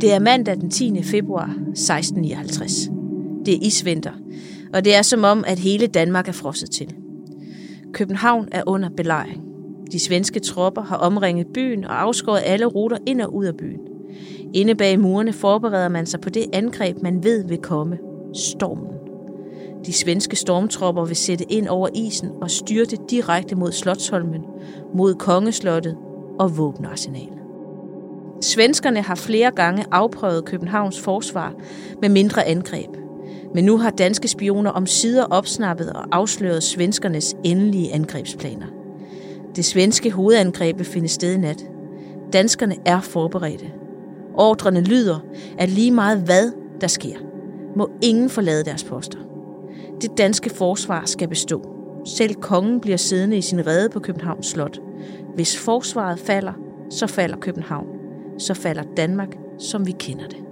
Det er mandag den 10. februar 1659. Det er isvinter, og det er som om, at hele Danmark er frosset til. København er under belejring. De svenske tropper har omringet byen og afskåret alle ruter ind og ud af byen. Inde bag murene forbereder man sig på det angreb, man ved vil komme. Stormen. De svenske stormtropper vil sætte ind over isen og styrte direkte mod Slottsholmen, mod Kongeslottet og våbenarsenalet. Svenskerne har flere gange afprøvet Københavns forsvar med mindre angreb. Men nu har danske spioner om sider opsnappet og afsløret svenskernes endelige angrebsplaner. Det svenske hovedangreb vil finde sted i nat. Danskerne er forberedte. Ordrene lyder, at lige meget hvad der sker, må ingen forlade deres poster. Det danske forsvar skal bestå. Selv kongen bliver siddende i sin rede på Københavns Slot. Hvis forsvaret falder, så falder København. Så falder Danmark, som vi kender det.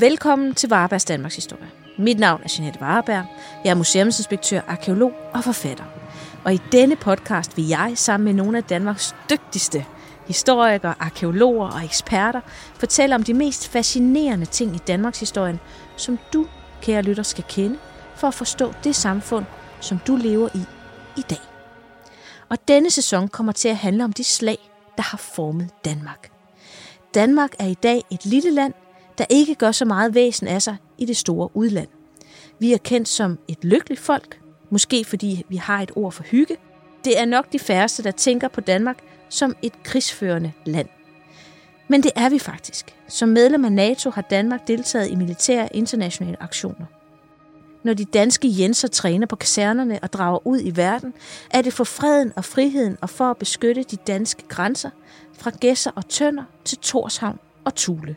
Velkommen til Varebergs Danmarks Historie. Mit navn er Jeanette Vareberg. Jeg er museumsinspektør, arkeolog og forfatter. Og i denne podcast vil jeg sammen med nogle af Danmarks dygtigste historikere, arkeologer og eksperter fortælle om de mest fascinerende ting i Danmarks historie, som du, kære lytter, skal kende for at forstå det samfund, som du lever i i dag. Og denne sæson kommer til at handle om de slag, der har formet Danmark. Danmark er i dag et lille land, der ikke gør så meget væsen af sig i det store udland. Vi er kendt som et lykkeligt folk, måske fordi vi har et ord for hygge. Det er nok de færreste, der tænker på Danmark som et krigsførende land. Men det er vi faktisk. Som medlem af NATO har Danmark deltaget i militære internationale aktioner. Når de danske jenser træner på kasernerne og drager ud i verden, er det for freden og friheden og for at beskytte de danske grænser fra Gæsser og Tønder til Torshavn og Tule.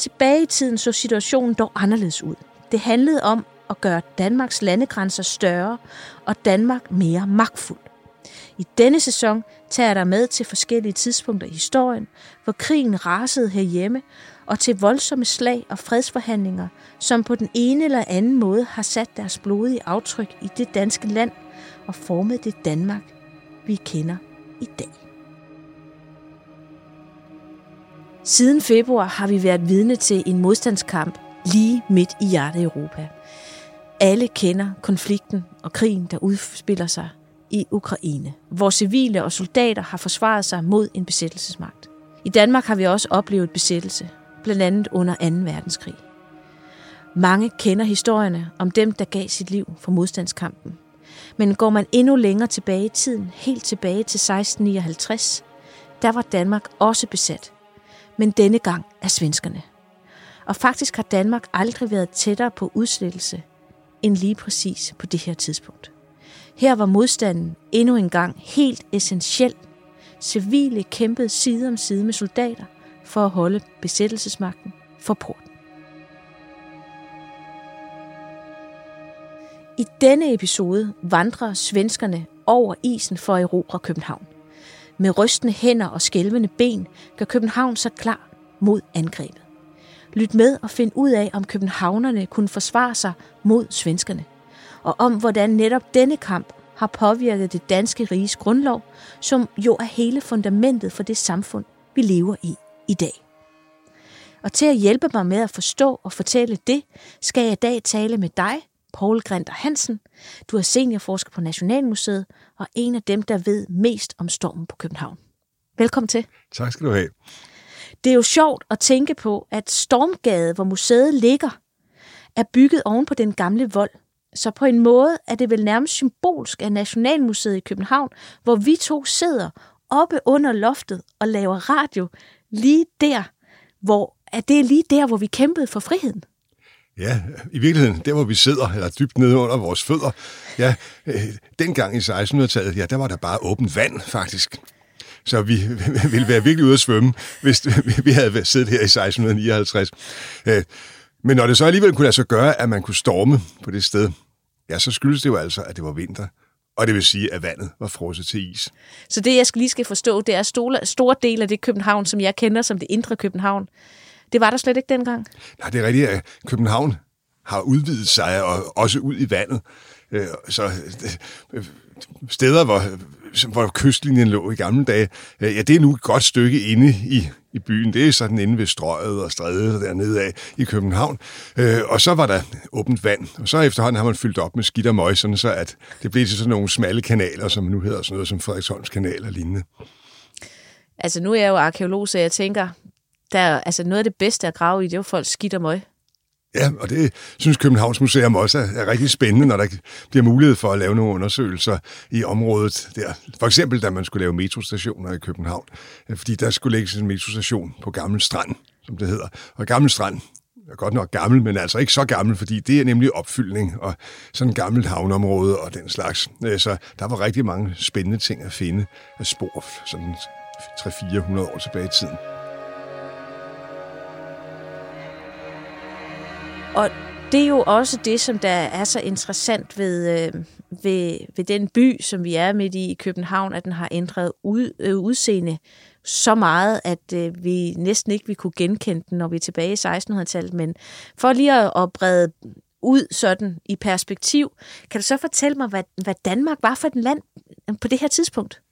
Tilbage i tiden så situationen dog anderledes ud. Det handlede om at gøre Danmarks landegrænser større og Danmark mere magtfuld. I denne sæson tager jeg dig med til forskellige tidspunkter i historien, hvor krigen rasede herhjemme, og til voldsomme slag og fredsforhandlinger, som på den ene eller anden måde har sat deres blodige aftryk i det danske land og formet det Danmark, vi kender i dag. Siden februar har vi været vidne til en modstandskamp lige midt i hjertet Europa. Alle kender konflikten og krigen, der udspiller sig i Ukraine, hvor civile og soldater har forsvaret sig mod en besættelsesmagt. I Danmark har vi også oplevet besættelse, blandt andet under 2. verdenskrig. Mange kender historierne om dem, der gav sit liv for modstandskampen. Men går man endnu længere tilbage i tiden, helt tilbage til 1659, der var Danmark også besat men denne gang af svenskerne. Og faktisk har Danmark aldrig været tættere på udslettelse end lige præcis på det her tidspunkt. Her var modstanden endnu en gang helt essentiel. Civile kæmpede side om side med soldater for at holde besættelsesmagten for porten. I denne episode vandrer svenskerne over isen for at erobre København – med rystende hænder og skælvende ben gør København sig klar mod angrebet. Lyt med og find ud af, om københavnerne kunne forsvare sig mod svenskerne, og om hvordan netop denne kamp har påvirket det danske riges grundlov, som jo er hele fundamentet for det samfund, vi lever i i dag. Og til at hjælpe mig med at forstå og fortælle det, skal jeg i dag tale med dig, Paul Grinter Hansen. Du er seniorforsker på Nationalmuseet og en af dem, der ved mest om stormen på København. Velkommen til. Tak skal du have. Det er jo sjovt at tænke på, at Stormgade, hvor museet ligger, er bygget oven på den gamle vold. Så på en måde er det vel nærmest symbolsk af Nationalmuseet i København, hvor vi to sidder oppe under loftet og laver radio lige der, hvor er det lige der, hvor vi kæmpede for friheden. Ja, i virkeligheden, der hvor vi sidder, eller dybt nede under vores fødder, ja, øh, dengang i 1600-tallet, ja, der var der bare åbent vand, faktisk. Så vi ville være virkelig ude at svømme, hvis vi havde siddet her i 1659. Øh, men når det så alligevel kunne lade sig gøre, at man kunne storme på det sted, ja, så skyldes det jo altså, at det var vinter. Og det vil sige, at vandet var frosset til is. Så det, jeg lige skal forstå, det er at store del af det København, som jeg kender som det indre København. Det var der slet ikke dengang? Nej, det er rigtigt, at København har udvidet sig og også ud i vandet. Øh, så øh, steder, hvor, hvor kystlinjen lå i gamle dage, øh, ja, det er nu et godt stykke inde i, i byen. Det er sådan inde ved strøget og strædet dernede af i København. Og så var der åbent vand, og så efterhånden har man fyldt op med skidt og møg, sådan så at det blev til sådan nogle smalle kanaler, som nu hedder sådan noget som Frederiksholms kanal og lignende. Altså nu er jeg jo arkeolog, så jeg tænker, der, altså noget af det bedste at grave i, det er jo folk skidt og møg. Ja, og det synes Københavns Museum også er, er rigtig spændende, når der bliver mulighed for at lave nogle undersøgelser i området der. For eksempel, da man skulle lave metrostationer i København, øh, fordi der skulle lægges en metrostation på Gammel Strand, som det hedder. Og Gammel Strand er godt nok gammel, men altså ikke så gammel, fordi det er nemlig opfyldning og sådan et gammelt havneområde og den slags. Øh, så der var rigtig mange spændende ting at finde af spor, sådan 300-400 år tilbage i tiden. Og det er jo også det, som der er så interessant ved, øh, ved, ved den by, som vi er midt i i København, at den har ændret ud, øh, udseende så meget, at øh, vi næsten ikke vi kunne genkende den, når vi er tilbage i 1600-tallet. Men for lige at, at brede ud sådan i perspektiv, kan du så fortælle mig, hvad, hvad Danmark var for et land øh, på det her tidspunkt?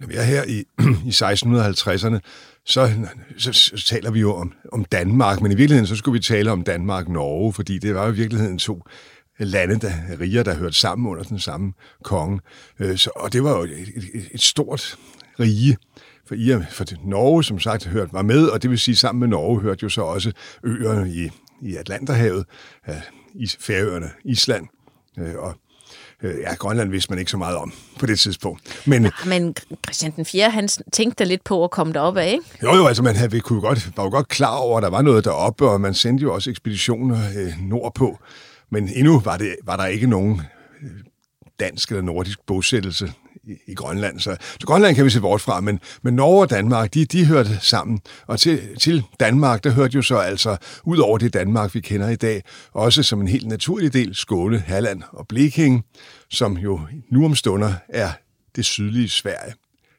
Når vi er her i, i 1650'erne, så, så, så taler vi jo om, om Danmark, men i virkeligheden så skulle vi tale om Danmark-Norge, fordi det var jo i virkeligheden to lande, der, riger, der hørte sammen under den samme konge. Øh, så, og det var jo et, et, et stort rige. For, I, for Norge, som sagt, hørte var med, og det vil sige, sammen med Norge hørte jo så også øerne i, i Atlanterhavet, øh, i Færøerne, Island øh, og Øh, ja, Grønland vidste man ikke så meget om på det tidspunkt. Men, ja, men Christian den 4. han tænkte lidt på at komme derop af, ikke? Jo, jo, altså man havde, kunne godt, var jo godt klar over, at der var noget deroppe, og man sendte jo også ekspeditioner øh, nordpå. Men endnu var, det, var der ikke nogen øh, dansk eller nordisk bosættelse i, i Grønland. Så, så Grønland kan vi se bort fra, men, men Norge og Danmark, de, de hørte sammen. Og til, til Danmark, der hørte jo så altså, ud over det Danmark, vi kender i dag, også som en helt naturlig del Skåne, Halland og Blekinge, som jo nu om stunder er det sydlige Sverige.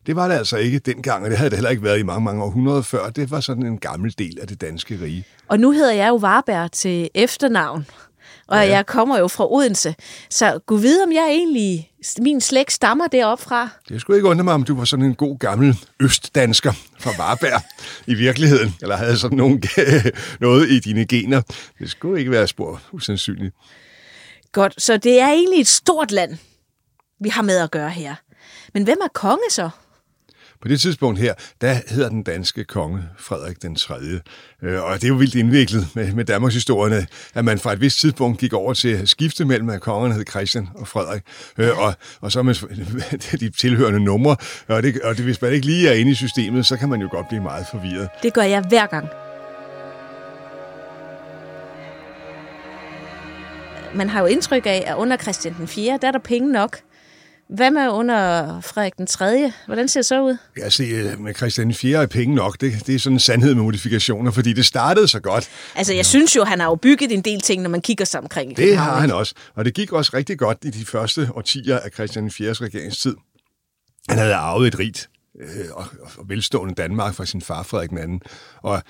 Det var det altså ikke dengang, og det havde det heller ikke været i mange, mange århundreder før. Det var sådan en gammel del af det danske rige. Og nu hedder jeg jo Varberg til efternavn og ja. jeg kommer jo fra Odense. Så gå vide, om jeg egentlig, min slægt stammer derop fra. Det skulle ikke undre mig, om du var sådan en god gammel østdansker fra Varberg i virkeligheden, eller havde sådan nogen, noget i dine gener. Det skulle ikke være spor usandsynligt. Godt, så det er egentlig et stort land, vi har med at gøre her. Men hvem er konge så? På det tidspunkt her, der hedder den danske konge Frederik den 3. Øh, og det er jo vildt indviklet med, med Danmarks historie, at man fra et vist tidspunkt gik over til at skifte mellem, at kongerne hed Christian og Frederik, øh, og, og så med de tilhørende numre. Og, det, og det, hvis man ikke lige er inde i systemet, så kan man jo godt blive meget forvirret. Det gør jeg hver gang. Man har jo indtryk af, at under Christian den 4., der er der penge nok. Hvad med under Frederik den 3.? Hvordan ser det så ud? Ja, se, øh, med Christian 4. er penge nok. Det, det er sådan en sandhed med modifikationer, fordi det startede så godt. Altså, jeg synes jo, han har jo bygget en del ting, når man kigger sig omkring. Det har han også. Og det gik også rigtig godt i de første årtier af Christian 4. regeringstid. Han havde arvet et rigt øh, og, og velstående Danmark fra sin far Frederik II. Og,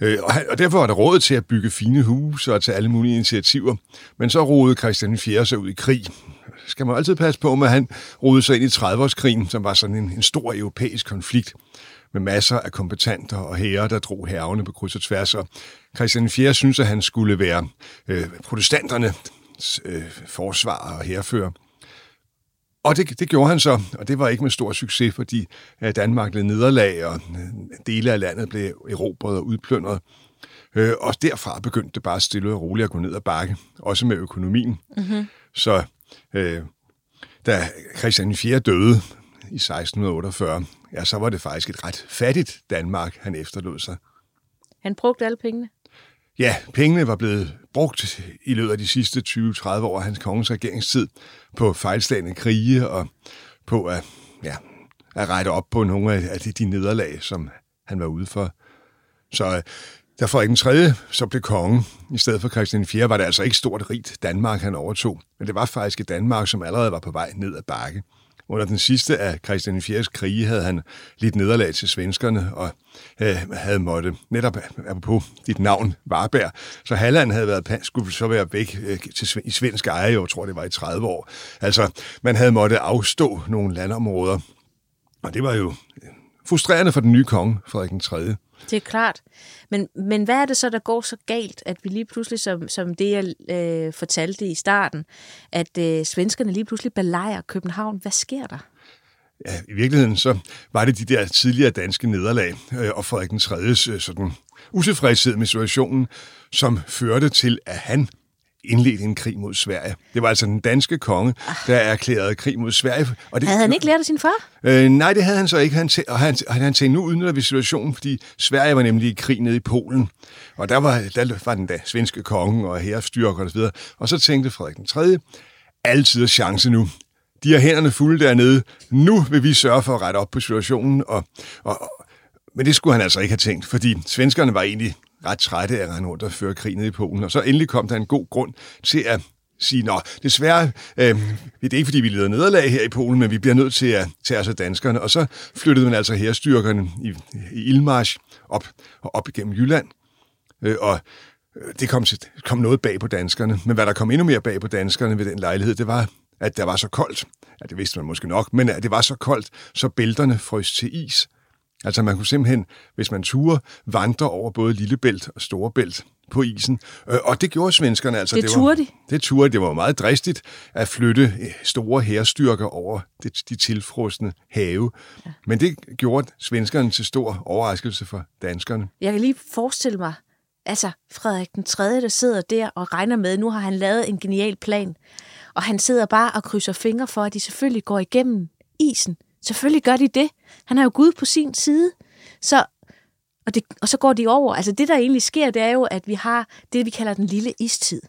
øh, og, og derfor var der råd til at bygge fine huse og til alle mulige initiativer. Men så rodede Christian 4. sig ud i krig skal man altid passe på med, at han rodede sig ind i 30-årskrigen, som var sådan en, en stor europæisk konflikt med masser af kompetenter og herrer, der drog hervene på kryds og tværs. Og Christian IV synes, at han skulle være øh, protestanterne øh, forsvar og herfører. Og det, det gjorde han så, og det var ikke med stor succes, fordi Danmark led nederlag, og øh, dele af landet blev erobret og udplyndret. Øh, og derfra begyndte det bare stille og roligt at gå ned ad bakke, også med økonomien. Mm-hmm. Så øh, da Christian IV døde i 1648, ja, så var det faktisk et ret fattigt Danmark, han efterlod sig. Han brugte alle pengene? Ja, pengene var blevet brugt i løbet af de sidste 20-30 år af hans kongens regeringstid på fejlslagende krige og på at, ja, at rette op på nogle af de, de nederlag, som han var ude for. Så da Frederik den 3. så blev konge, i stedet for Christian 4., var det altså ikke stort rigt Danmark, han overtog, men det var faktisk et Danmark, som allerede var på vej ned ad bakke. Under den sidste af Christian 4. krige havde han lidt nederlag til svenskerne, og øh, havde måtte, netop på dit navn, Varberg, så Halland havde været, skulle så være væk øh, til, i svensk eje, jeg tror det var i 30 år. Altså, man havde måtte afstå nogle landområder, og det var jo øh, frustrerende for den nye konge, Frederik den 3. Det er klart. Men, men hvad er det så, der går så galt, at vi lige pludselig, som, som det jeg øh, fortalte i starten, at øh, svenskerne lige pludselig belejrer København? Hvad sker der? Ja, i virkeligheden så var det de der tidligere danske nederlag øh, og Frederik den 3. Øh, sådan utilfredshed med situationen, som førte til, at han indledte en krig mod Sverige. Det var altså den danske konge, der erklærede krig mod Sverige. Og det, havde han ikke lært af sin far? Øh, nej, det havde han så ikke. Han tæ- og han, han tænkte, nu udnytter vi situationen, fordi Sverige var nemlig i krig nede i Polen. Og der var, der var den da svenske konge og herrestyrker og så videre. Og så tænkte Frederik den 3. altid chance nu. De har hænderne fulde dernede. Nu vil vi sørge for at rette op på situationen. Og, og, men det skulle han altså ikke have tænkt, fordi svenskerne var egentlig ret trætte af at rende rundt og føre krig ned i Polen. Og så endelig kom der en god grund til at sige, nå, desværre, øh, det er ikke fordi, vi lider nederlag her i Polen, men vi bliver nødt til at tage os af danskerne. Og så flyttede man altså herstyrkerne i, i Ilmarsch op, og op igennem Jylland. Øh, og øh, det kom, til, kom noget bag på danskerne. Men hvad der kom endnu mere bag på danskerne ved den lejlighed, det var, at der var så koldt. Ja, det vidste man måske nok, men at det var så koldt, så bælterne frøs til is. Altså man kunne simpelthen, hvis man turde, vandre over både Lillebælt og Storebælt på isen. Øh, og det gjorde svenskerne altså. Det, det turde de? Det turde Det var meget dristigt at flytte øh, store herstyrker over de tilfrosne have. Ja. Men det gjorde svenskerne til stor overraskelse for danskerne. Jeg kan lige forestille mig, altså Frederik den 3., der sidder der og regner med, nu har han lavet en genial plan, og han sidder bare og krydser fingre for, at de selvfølgelig går igennem isen. Selvfølgelig gør de det. Han er jo Gud på sin side. Så, og, det, og så går de over. Altså det, der egentlig sker, det er jo, at vi har det, vi kalder den lille istid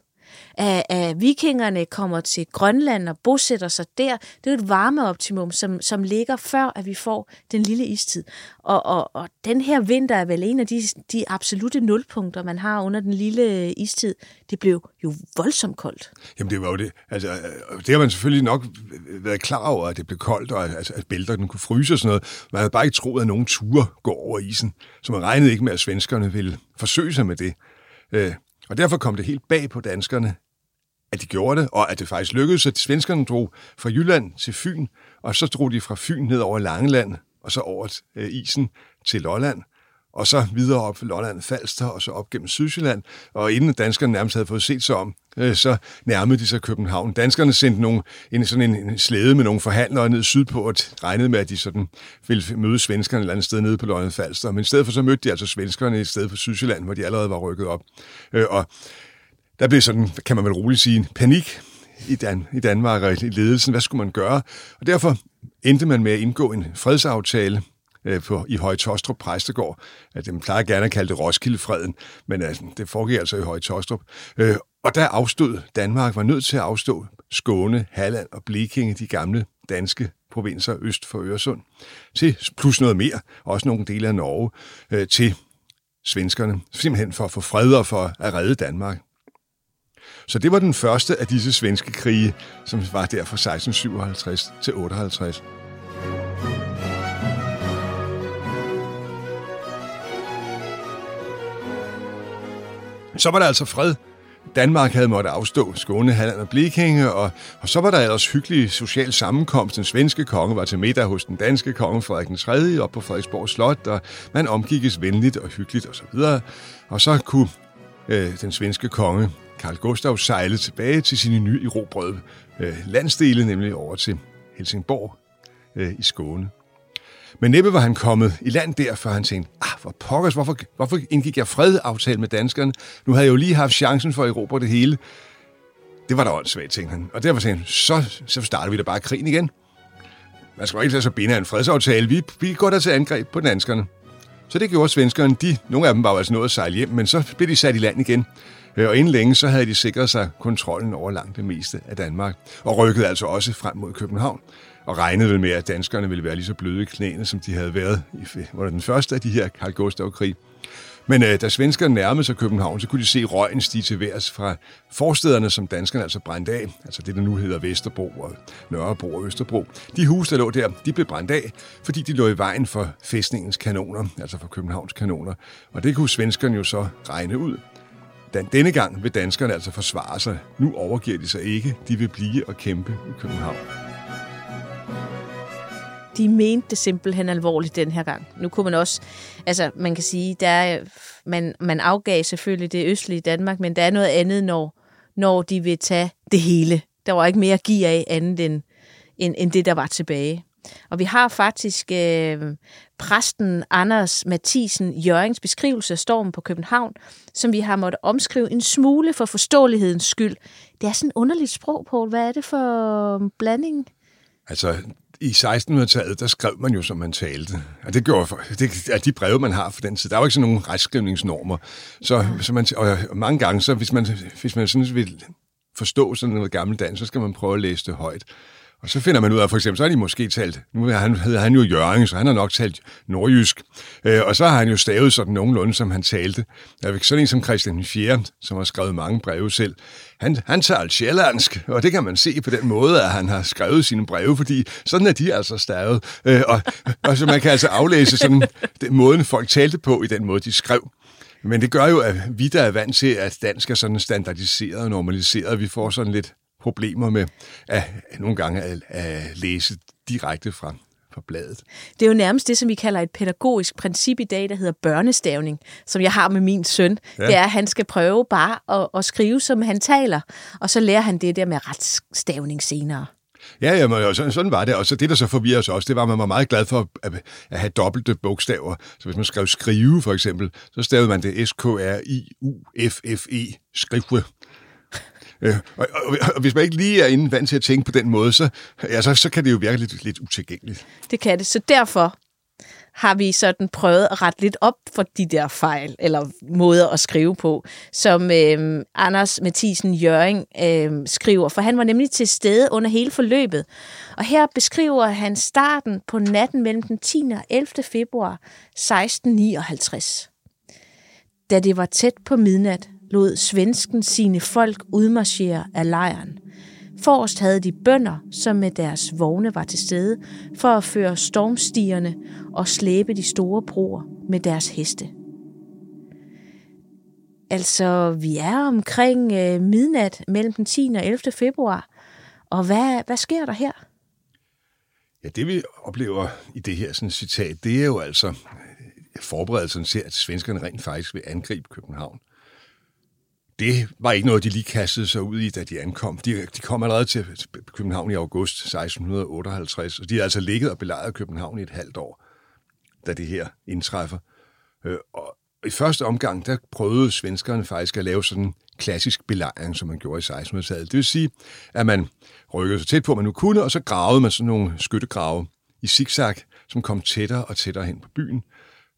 at, at vikingerne kommer til Grønland og bosætter sig der. Det er et varmeoptimum, som, som ligger før, at vi får den lille istid. Og, og, og den her vinter er vel en af de, de absolute nulpunkter, man har under den lille istid. Det blev jo voldsomt koldt. Jamen det var jo det. Altså, øh, det har man selvfølgelig nok øh, været klar over, at det blev koldt, og altså, at bælterne kunne fryse og sådan noget. Man havde bare ikke troet, at nogen ture går over isen. Så man regnede ikke med, at svenskerne ville forsøge sig med det. Øh, og derfor kom det helt bag på danskerne, at de gjorde det, og at det faktisk lykkedes, at svenskerne drog fra Jylland til Fyn, og så drog de fra Fyn ned over Langeland, og så over øh, isen til Lolland, og så videre op Lolland Falster, og så op gennem Sydsjælland. Og inden danskerne nærmest havde fået set sig om, øh, så nærmede de sig København. Danskerne sendte nogle, en, sådan en, en slæde med nogle forhandlere ned sydpå, og regnede med, at de sådan ville møde svenskerne et eller andet sted nede på Lolland Falster. Men i stedet for så mødte de altså svenskerne i stedet for Sydsjælland, hvor de allerede var rykket op. Øh, og der blev sådan, kan man vel roligt sige, panik i, Dan- i Danmark og i ledelsen. Hvad skulle man gøre? Og derfor endte man med at indgå en fredsaftale øh, på, i Højtostrup Præstegård. At dem plejer gerne at kalde det Roskildefreden, men altså, det foregik altså i Højtostrup. Øh, og der afstod Danmark, var nødt til at afstå Skåne, Halland og Blekinge, de gamle danske provinser øst for Øresund, til plus noget mere, også nogle dele af Norge, øh, til svenskerne, simpelthen for at få fred og for at redde Danmark. Så det var den første af disse svenske krige, som var der fra 1657 til 58. Så var der altså fred. Danmark havde måttet afstå Skåne, Halland og Blekinge, og, og så var der ellers hyggelig social sammenkomst. Den svenske konge var til middag hos den danske konge Frederik den 3. op på Frederiksborg Slot, og man omgikkes venligt og hyggeligt osv. Og, og så kunne øh, den svenske konge Karl Gustav sejle tilbage til sine nye erobrede øh, landsdele, nemlig over til Helsingborg øh, i Skåne. Men næppe var han kommet i land der, før han tænkte, ah, hvor pokkers, hvorfor, hvorfor indgik jeg fredaftale med danskerne? Nu havde jeg jo lige haft chancen for at erobre det hele. Det var da åndssvagt, tænkte han. Og derfor tænkte han, så, så starter vi da bare krigen igen. Man skal jo ikke lade sig binde af en fredsaftale. Vi, vi går da til angreb på danskerne. Så det gjorde svenskerne. De, nogle af dem var jo altså nået at sejle hjem, men så blev de sat i land igen. Øh, og inden længe så havde de sikret sig kontrollen over langt det meste af Danmark, og rykkede altså også frem mod København, og regnede med, at danskerne ville være lige så bløde i knæene, som de havde været under den første af de her Karl Gustav-krig. Men øh, da svenskerne nærmede sig København, så kunne de se røgen stige til værs fra forstederne, som danskerne altså brændte af. Altså det, der nu hedder Vesterbro og Nørrebro og Østerbro. De huse, der lå der, de blev brændt af, fordi de lå i vejen for fæstningens kanoner, altså for Københavns kanoner. Og det kunne svenskerne jo så regne ud. Den, denne gang vil danskerne altså forsvare sig. Nu overgiver de sig ikke. De vil blive og kæmpe i København. De mente det simpelthen alvorligt den her gang. Nu kunne man også, altså man kan sige, der er, man, man afgav selvfølgelig det østlige Danmark, men der er noget andet, når, når de vil tage det hele. Der var ikke mere at give af andet end, end, end det, der var tilbage. Og vi har faktisk øh, præsten Anders Mathisen Jørgens beskrivelse af stormen på København, som vi har måttet omskrive en smule for forståelighedens skyld. Det er sådan et underligt sprog, Poul. Hvad er det for blanding? Altså, i 1600-tallet, der skrev man jo, som man talte. Og det gjorde det er de breve, man har for den tid. Der var ikke sådan nogle retskrivningsnormer. Så, så man, og mange gange, så hvis man, hvis man sådan vil forstå sådan noget gammeldansk, så skal man prøve at læse det højt. Og så finder man ud af, for eksempel, så har de måske talt, nu han, hedder han jo Jørgen, så han har nok talt nordjysk, øh, og så har han jo stavet sådan nogenlunde, som han talte. Der sådan en som Christian 4., som har skrevet mange breve selv. Han, han talte sjællandsk, og det kan man se på den måde, at han har skrevet sine breve, fordi sådan er de altså stavet. Øh, og, og så man kan altså aflæse sådan den måden, folk talte på, i den måde, de skrev. Men det gør jo, at vi, der er vant til, at dansk er sådan standardiseret og normaliseret, vi får sådan lidt problemer med at, nogle gange at, at læse direkte fra fra bladet. Det er jo nærmest det, som vi kalder et pædagogisk princip i dag, der hedder børnestavning, som jeg har med min søn. Ja. Det er, at han skal prøve bare at, at skrive, som han taler, og så lærer han det der med retstavning senere. Ja, jamen, og sådan, sådan var det. Og så det, der så forvirrer os også, det var, at man var meget glad for at, at have dobbelte bogstaver. Så hvis man skrev skrive, for eksempel, så stavede man det S-K-R-I-U-F-F-E, skrive. Øh, og, og, og hvis man ikke lige er inde vant til at tænke på den måde, så, ja, så, så kan det jo virke lidt, lidt utilgængeligt. Det kan det. Så derfor har vi sådan prøvet at rette lidt op for de der fejl, eller måder at skrive på, som øh, Anders Mathisen Jøring øh, skriver, for han var nemlig til stede under hele forløbet. Og her beskriver han starten på natten mellem den 10. og 11. februar 1659. Da det var tæt på midnat, lod svensken sine folk udmarchere af lejren. Forrest havde de bønder, som med deres vogne var til stede, for at føre stormstierne og slæbe de store broer med deres heste. Altså, vi er omkring øh, midnat mellem den 10. og 11. februar, og hvad, hvad sker der her? Ja, det vi oplever i det her sådan, citat, det er jo altså forberedelsen til, at svenskerne rent faktisk vil angribe København det var ikke noget, de lige kastede sig ud i, da de ankom. De, de kom allerede til København i august 1658, og de havde altså ligget og belejret København i et halvt år, da det her indtræffer. Øh, og i første omgang, der prøvede svenskerne faktisk at lave sådan en klassisk belejring, som man gjorde i 1600-tallet. Det vil sige, at man rykkede så tæt på, man nu kunne, og så gravede man sådan nogle skyttegrave i zigzag, som kom tættere og tættere hen på byen.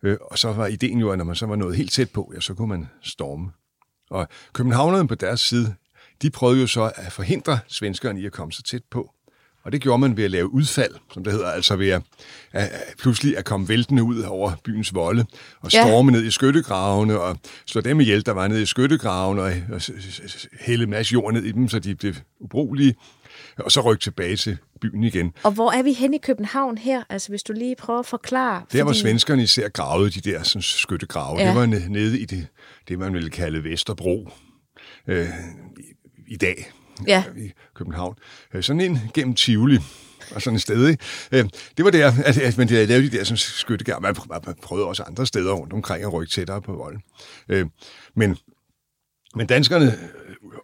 Øh, og så var ideen jo, at når man så var nået helt tæt på, ja, så kunne man storme. Og københavnerne på deres side, de prøvede jo så at forhindre svenskerne i at komme så tæt på. Og det gjorde man ved at lave udfald, som det hedder, altså ved at, at, at pludselig at komme væltende ud over byens volde, og storme ja. ned i skyttegravene, og slå dem ihjel, der var nede i skyttegravene, og, og hælde en masse jord ned i dem, så de blev ubrugelige, og så rykke tilbage til byen igen. Og hvor er vi hen i København her? Altså hvis du lige prøver at forklare. Der, hvor svenskerne især gravede de der sådan, skyttegrave, ja. det var nede i det, det, man ville kalde Vesterbro øh, i, i dag ja. i København. Øh, sådan en gennem Tivoli og sådan et sted. Ikke? Øh, det var der, at, at man lavede de der som. Man, man prøvede også andre steder rundt omkring at rykke tættere på volden. Øh, men, men danskerne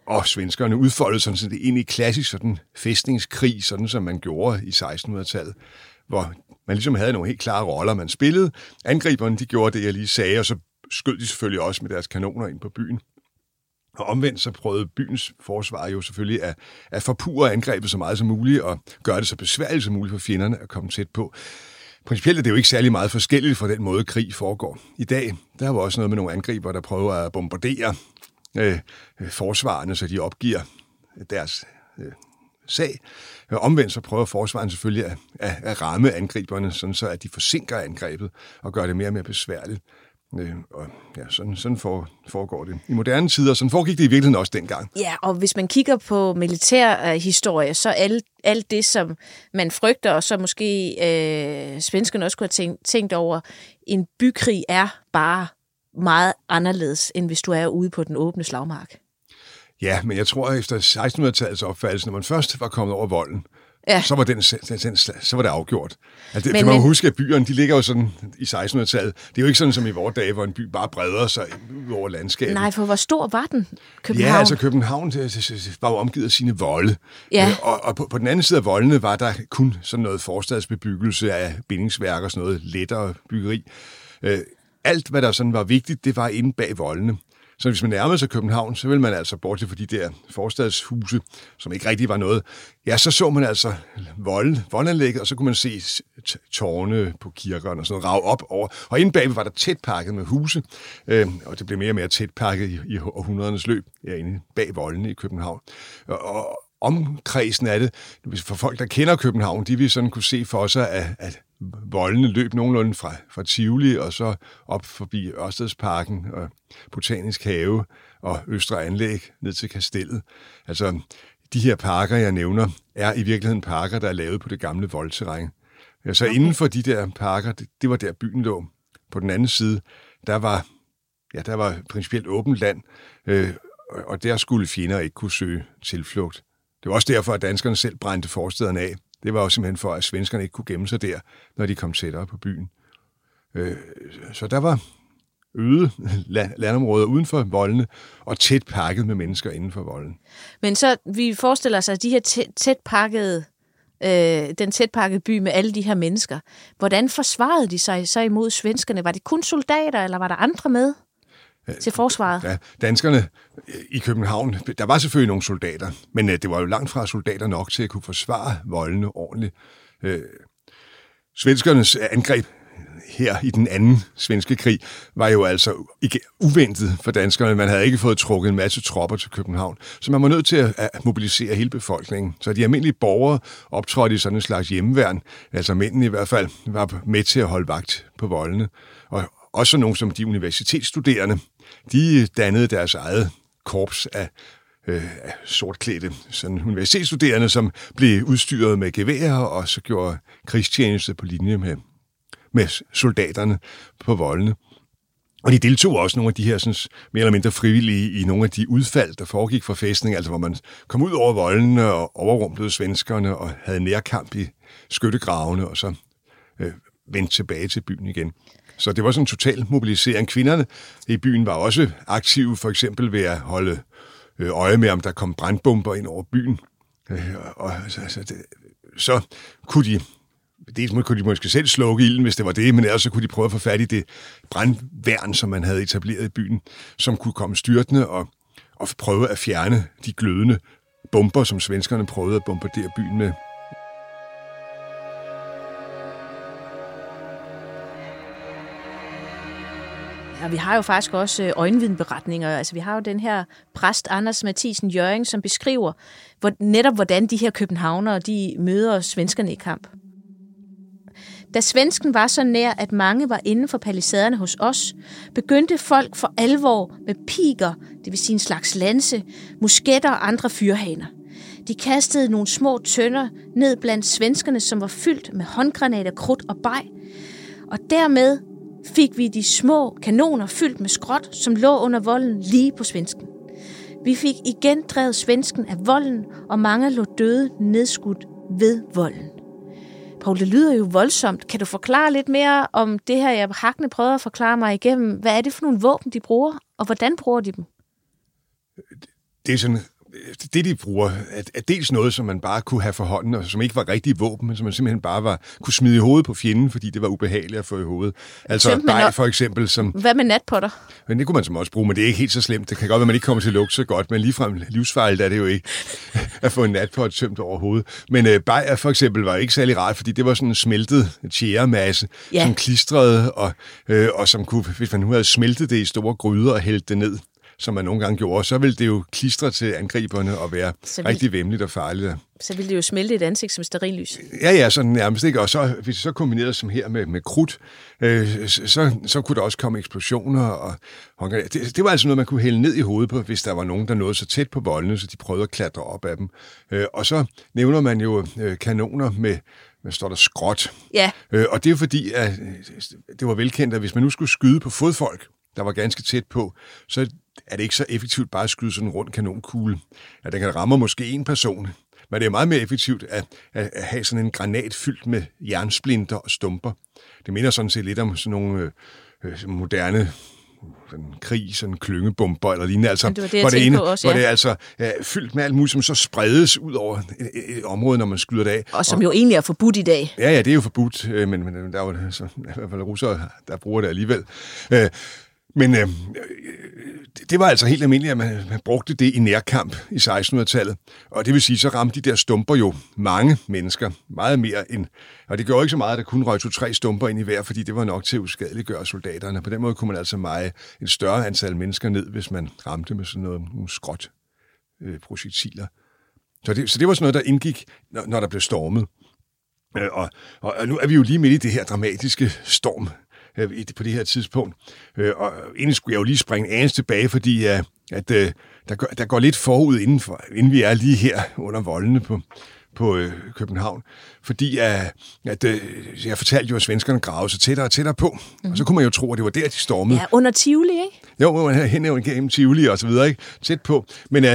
og svenskerne udfoldede sådan, sådan det ind i klassisk sådan fæstningskrig, sådan som man gjorde i 1600-tallet, hvor man ligesom havde nogle helt klare roller, man spillede. Angriberne, de gjorde det, jeg lige sagde, og så skød de selvfølgelig også med deres kanoner ind på byen. Og omvendt så prøvede byens forsvar jo selvfølgelig at, at forpure angrebet så meget som muligt, og gøre det så besværligt som muligt for fjenderne at komme tæt på. Principielt er det jo ikke særlig meget forskelligt fra den måde, krig foregår. I dag, der er jo også noget med nogle angriber, der prøver at bombardere øh, øh forsvarerne, så de opgiver deres øh, sag. Øh, omvendt så prøver forsvaren selvfølgelig at, at, at ramme angriberne, sådan så at de forsinker angrebet og gør det mere og mere besværligt. Øh, og ja, sådan, sådan for, foregår det. I moderne tider, sådan foregik det i virkeligheden også dengang. Ja, og hvis man kigger på militærhistorie, øh, så alt, alt det, som man frygter, og så måske øh, svenskerne også kunne have tænkt, tænkt over, en bykrig er bare meget anderledes, end hvis du er ude på den åbne slagmark. Ja, men jeg tror, efter 1600-tallets opfattelse, når man først var kommet over volden, ja. så, var den, den, den, så var det afgjort. Altså, det, men, man men, huske, at byerne de ligger jo sådan i 1600-tallet. Det er jo ikke sådan som i vores dage, hvor en by bare breder sig over landskabet. Nej, for hvor stor var den, København? Ja, altså København det, det, var jo omgivet af sine volde. Ja. Øh, og, og på, på den anden side af voldene var der kun sådan noget forstadsbebyggelse af bindingsværk og sådan noget lettere byggeri. Øh, alt, hvad der sådan var vigtigt, det var inde bag voldene. Så hvis man nærmede sig København, så ville man altså, bortset fra de der forstadshuse, som ikke rigtig var noget, ja, så så man altså vold, voldanlægget, og så kunne man se tårne på kirkerne og sådan noget, rave op over. Og inde bagved var der tæt pakket med huse, øh, og det blev mere og mere tæt pakket i, i århundredernes løb, ja, inde bag voldene i København. Og, og omkredsen af det, for folk, der kender København, de vil sådan kunne se for sig, at, at voldene løb nogenlunde fra, fra Tivoli og så op forbi Ørstedsparken og Botanisk Have og Østre Anlæg ned til Kastellet. Altså, de her parker, jeg nævner, er i virkeligheden parker, der er lavet på det gamle voldterræn. Så okay. inden for de der parker, det, det var der byen lå. På den anden side, der var, ja, der var principielt åbent land, øh, og der skulle fjender ikke kunne søge tilflugt. Det var også derfor, at danskerne selv brændte forstederne af. Det var jo simpelthen for, at svenskerne ikke kunne gemme sig der, når de kom tættere på byen. Øh, så der var øde landområder uden for voldene, og tæt pakket med mennesker inden for volden. Men så, vi forestiller os, at de her tæt, tæt pakkede, øh, den tæt pakkede by med alle de her mennesker, hvordan forsvarede de sig så imod svenskerne? Var det kun soldater, eller var der andre med? Til forsvaret? Ja, danskerne i København, der var selvfølgelig nogle soldater, men øh, det var jo langt fra soldater nok til at kunne forsvare voldene ordentligt. Øh, svenskernes angreb her i den anden svenske krig, var jo altså ikke uventet for danskerne. Man havde ikke fået trukket en masse tropper til København, så man var nødt til at mobilisere hele befolkningen. Så de almindelige borgere optrådte i sådan en slags hjemmeværn, altså mændene i hvert fald, var med til at holde vagt på voldene. Og også nogle som de universitetsstuderende, de dannede deres eget korps af øh, sortklædte sådan universitetsstuderende, som blev udstyret med geværer og så gjorde krigstjeneste på linje med, med soldaterne på voldene. Og de deltog også nogle af de her sådan, mere eller mindre frivillige i nogle af de udfald, der foregik fra fæstning, altså hvor man kom ud over voldene og overrumplede svenskerne og havde nærkamp i skyttegravene og så øh, vendte tilbage til byen igen. Så det var sådan en total mobilisering. Kvinderne i byen var også aktive, for eksempel ved at holde øh, øje med, om der kom brandbomber ind over byen. Øh, og, så, så, det, så kunne de dels kunne de måske selv slukke ilden, hvis det var det, men ellers så kunne de prøve at få fat i det brandværn, som man havde etableret i byen, som kunne komme styrtende og, og prøve at fjerne de glødende bomber, som svenskerne prøvede at bombardere byen med. Og vi har jo faktisk også øh, øjenvidenberetninger. Altså, vi har jo den her præst Anders Mathisen Jøring, som beskriver hvor, netop, hvordan de her københavnere de møder svenskerne i kamp. Da svensken var så nær, at mange var inden for palisaderne hos os, begyndte folk for alvor med piker, det vil sige en slags lanse, musketter og andre fyrhaner. De kastede nogle små tønder ned blandt svenskerne, som var fyldt med håndgranater, krudt og bej, og dermed fik vi de små kanoner fyldt med skråt, som lå under volden lige på svensken. Vi fik igen drevet svensken af volden, og mange lå døde nedskudt ved volden. Paul, det lyder jo voldsomt. Kan du forklare lidt mere om det her, jeg hakkende prøver at forklare mig igennem? Hvad er det for nogle våben, de bruger, og hvordan bruger de dem? Det er sådan det, de bruger, er, er dels noget, som man bare kunne have for hånden, og som ikke var rigtige våben, men som man simpelthen bare var, kunne smide i hovedet på fjenden, fordi det var ubehageligt at få i hovedet. Altså bag for eksempel. Som, Hvad med natpotter? Men det kunne man som også bruge, men det er ikke helt så slemt. Det kan godt være, at man ikke kommer til at lugte så godt, men ligefrem livsfarligt er det jo ikke at få en natpot tømt over hovedet. Men øh, bag for eksempel var ikke særlig rart, fordi det var sådan en smeltet tjæremasse, ja. som klistrede, og, øh, og som kunne, hvis man nu havde smeltet det i store gryder og hældt det ned som man nogle gange gjorde, så ville det jo klistre til angriberne og være Så vil- rigtig vemmeligt og farligt. Så ville det jo smelte et ansigt som sterillys. Ja, ja, sådan nærmest ikke. Og så, hvis det så kombineres som her med, med krudt, øh, så, så kunne der også komme eksplosioner. Og, og det, det var altså noget, man kunne hælde ned i hovedet på, hvis der var nogen, der nåede så tæt på voldene, så de prøvede at klatre op af dem. Øh, og så nævner man jo øh, kanoner med, hvad står der, skråt. Ja, Øh, og det er fordi, at øh, det var velkendt, at hvis man nu skulle skyde på fodfolk, der var ganske tæt på, så er det ikke så effektivt bare at skyde sådan en rund kanonkugle. At den kan ramme måske en person, men det er meget mere effektivt at, at, have sådan en granat fyldt med jernsplinter og stumper. Det minder sådan set lidt om sådan nogle øh, øh, moderne sådan krig, sådan klyngebomber eller lignende, altså, Ja, det var det, hvor, det ene, også, hvor ja. det er altså er fyldt med alt muligt, som så spredes ud over et, et, et område, når man skyder det af. og som jo egentlig er forbudt i dag. Ja, ja, det er jo forbudt, øh, men, men der er jo så, i hvert fald russere, der bruger det alligevel. Øh, men øh, det- var altså helt almindeligt, at man, man brugte det i nærkamp i 1600-tallet. Og det vil sige, så ramte de der stumper jo mange mennesker, meget mere end... Og det gjorde ikke så meget, at der kun røg to-tre stumper ind i hver, fordi det var nok til at uskadeliggøre soldaterne. På den måde kunne man altså meje et større antal mennesker ned, hvis man ramte med sådan noget nogle skråt øh, projektiler. Så det, så det var sådan noget, der indgik, når, når der blev stormet. Øh, og, og, og nu er vi jo lige midt i det her dramatiske storm øh, på det her tidspunkt. Øh, og egentlig skulle jeg jo lige springe en anelse tilbage, fordi uh, at, uh, der, går, der går lidt forud, inden, for, inden vi er lige her under voldene på, på øh, København. Fordi uh, at, øh, jeg fortalte jo, at svenskerne gravede sig tættere og tættere på. Mm. Og så kunne man jo tro, at det var der, de stormede. Ja, under Tivoli, ikke? Jo, man havde hen gennem Tivoli og så videre, ikke? Tæt på. Men uh,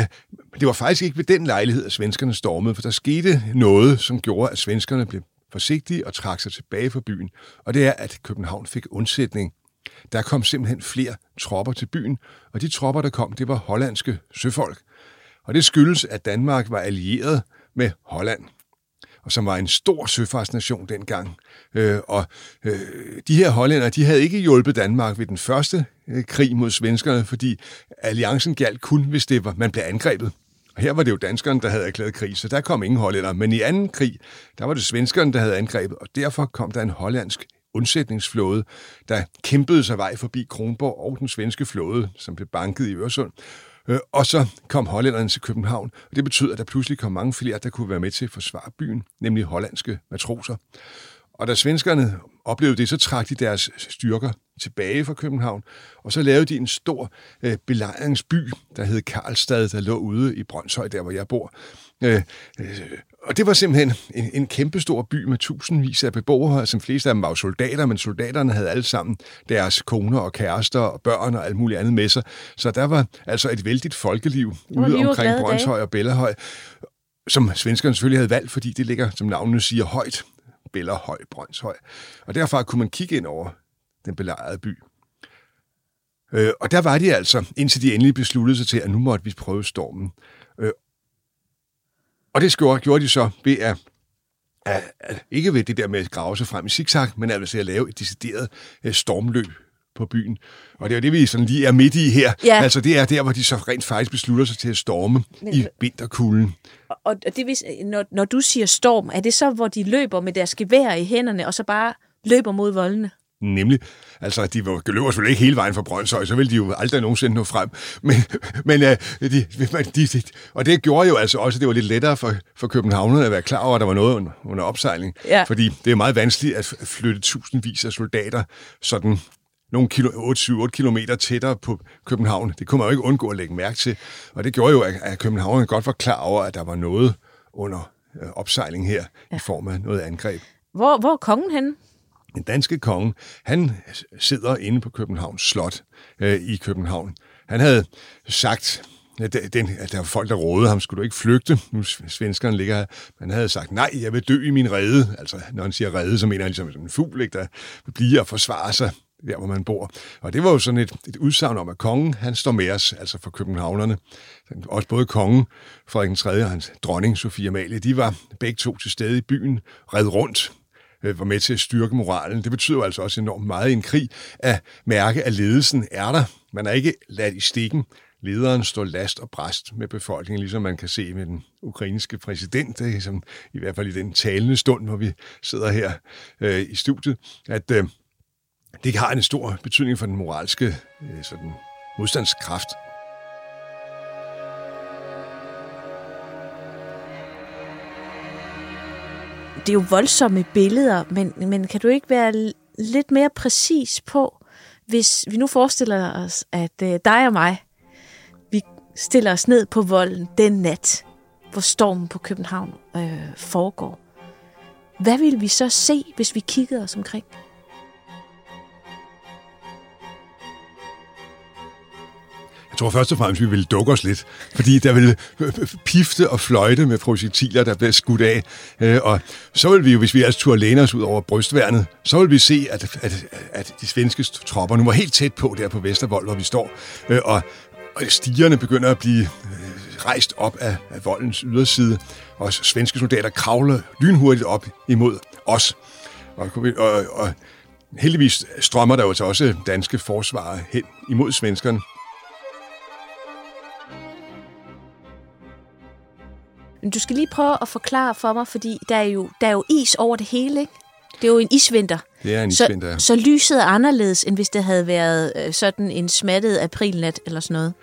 det var faktisk ikke ved den lejlighed, at svenskerne stormede, for der skete noget, som gjorde, at svenskerne blev forsigtige og trak sig tilbage fra byen. Og det er, at København fik undsætning. Der kom simpelthen flere tropper til byen, og de tropper, der kom, det var hollandske søfolk. Og det skyldes, at Danmark var allieret med Holland og som var en stor søfartsnation dengang. Øh, og øh, de her hollænder, de havde ikke hjulpet Danmark ved den første øh, krig mod svenskerne, fordi alliancen galt kun, hvis det var, man blev angrebet. Her var det jo danskerne, der havde erklæret krig, så der kom ingen hollænder. Men i anden krig, der var det svenskerne, der havde angrebet, og derfor kom der en hollandsk undsætningsflåde, der kæmpede sig vej forbi Kronborg og den svenske flåde, som blev banket i Øresund. Øh, Og så kom hollænderne til København, og det betød, at der pludselig kom mange flere, der kunne være med til at forsvare byen, nemlig hollandske matroser. Og da svenskerne oplevede det, så trak de deres styrker tilbage fra København, og så lavede de en stor øh, belejringsby, der hed Karlstad, der lå ude i Brøndshøj, der hvor jeg bor. Øh, øh, og det var simpelthen en, en kæmpestor by med tusindvis af beboere, som fleste af dem var jo soldater, men soldaterne havde alle sammen deres koner og kærester og børn og alt muligt andet med sig. Så der var altså et vældigt folkeliv ude omkring Brøndshøj og Bellahøj, som svenskerne selvfølgelig havde valgt, fordi det ligger, som navnet siger, højt. Bellerhøj, Brøndshøj. Og derfra kunne man kigge ind over den belejrede by. Øh, og der var de altså, indtil de endelig besluttede sig til, at nu måtte vi prøve stormen. Øh, og det gjorde, gjorde de så ved at, at, at, ikke ved det der med at grave sig frem i zigzag, men altså at lave et decideret øh, stormløb på byen. Og det er jo det, vi sådan lige er midt i her. Ja. Altså det er der, hvor de så rent faktisk beslutter sig til at storme Men- i vinterkulden. Og, og det, vil, når, når du siger storm, er det så, hvor de løber med deres gevær i hænderne, og så bare løber mod voldene? Nemlig, altså de løber selvfølgelig ikke hele vejen fra Brøndshøj, så ville de jo aldrig nogensinde nå frem. Men, men uh, de, de, de, og det gjorde jo altså også, at det var lidt lettere for, for københavnerne at være klar over, at der var noget under, under opsejling. Ja. Fordi det er meget vanskeligt at flytte tusindvis af soldater sådan nogle kilo, 8-7-8 kilometer tættere på København. Det kunne man jo ikke undgå at lægge mærke til. Og det gjorde jo, at, at københavnerne godt var klar over, at der var noget under øh, opsejling her ja. i form af noget angreb. Hvor, hvor er kongen henne? Den danske konge, han sidder inde på Københavns Slot øh, i København. Han havde sagt, at, den, at der var folk, der rådede ham, skulle du ikke flygte? Nu svenskerne ligger her. Men han havde sagt, nej, jeg vil dø i min rede. Altså, når han siger rede, så mener han ligesom en fugl, ikke, der vil blive og forsvare sig der, hvor man bor. Og det var jo sådan et, et udsagn om, at kongen, han står med os, altså for københavnerne. Også både kongen, Frederik 3. og hans dronning, Sofia Amalie, de var begge to til stede i byen, red rundt, øh, var med til at styrke moralen. Det betyder jo altså også enormt meget i en krig at mærke, at ledelsen er der. Man er ikke ladt i stikken. Lederen står last og bræst med befolkningen, ligesom man kan se med den ukrainske præsident, som, i hvert fald i den talende stund, hvor vi sidder her øh, i studiet, at øh, det har en stor betydning for den moralske øh, sådan, modstandskraft. Det er jo voldsomme billeder, men, men kan du ikke være lidt mere præcis på, hvis vi nu forestiller os, at øh, dig og mig, vi stiller os ned på volden den nat, hvor stormen på København øh, foregår. Hvad vil vi så se, hvis vi kiggede os omkring? Tror først og fremmest, vi ville dukke os lidt, fordi der ville pifte og fløjte med projektiler, der blev skudt af. Øh, og så vil vi jo, hvis vi altså turde læne os ud over brystværnet, så vil vi se, at, at, at de svenske tropper nu var helt tæt på der på Vestervold, hvor vi står. Øh, og, og stigerne begynder at blive øh, rejst op af, af voldens yderside, og svenske soldater kravler lynhurtigt op imod os. Og, og, og heldigvis strømmer der jo så også danske forsvarer hen imod svenskerne. Men du skal lige prøve at forklare for mig, fordi der er jo, der er jo is over det hele, ikke? Det er jo en isvinter. Det er en isvinter, ja. Så, så lyset er anderledes, end hvis det havde været øh, sådan en smattet aprilnat eller sådan noget.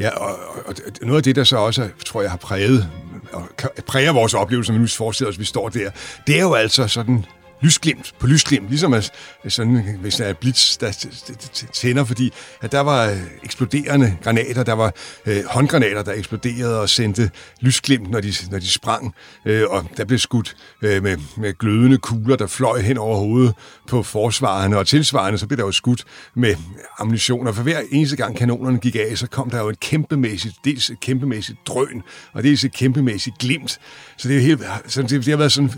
Ja, og, og, og noget af det, der så også, tror jeg, har præget, og præger vores oplevelse, når vi nu forestiller os, at vi står der, det er jo altså sådan lysglimt på lysglimt, ligesom at, sådan, hvis der er blitz, der tænder, fordi at der var øh, eksploderende granater, der var øh, håndgranater, der eksploderede og sendte lysglimt, når de, når de sprang, øh, og der blev skudt øh, med, med glødende kugler, der fløj hen over hovedet på forsvarerne, og tilsvarende, så blev der jo skudt med ammunition, og for hver eneste gang kanonerne gik af, så kom der jo et kæmpemæssigt, dels et kæmpemæssigt drøn, og dels et kæmpemæssigt glimt, så det, er helt, så det, det har været sådan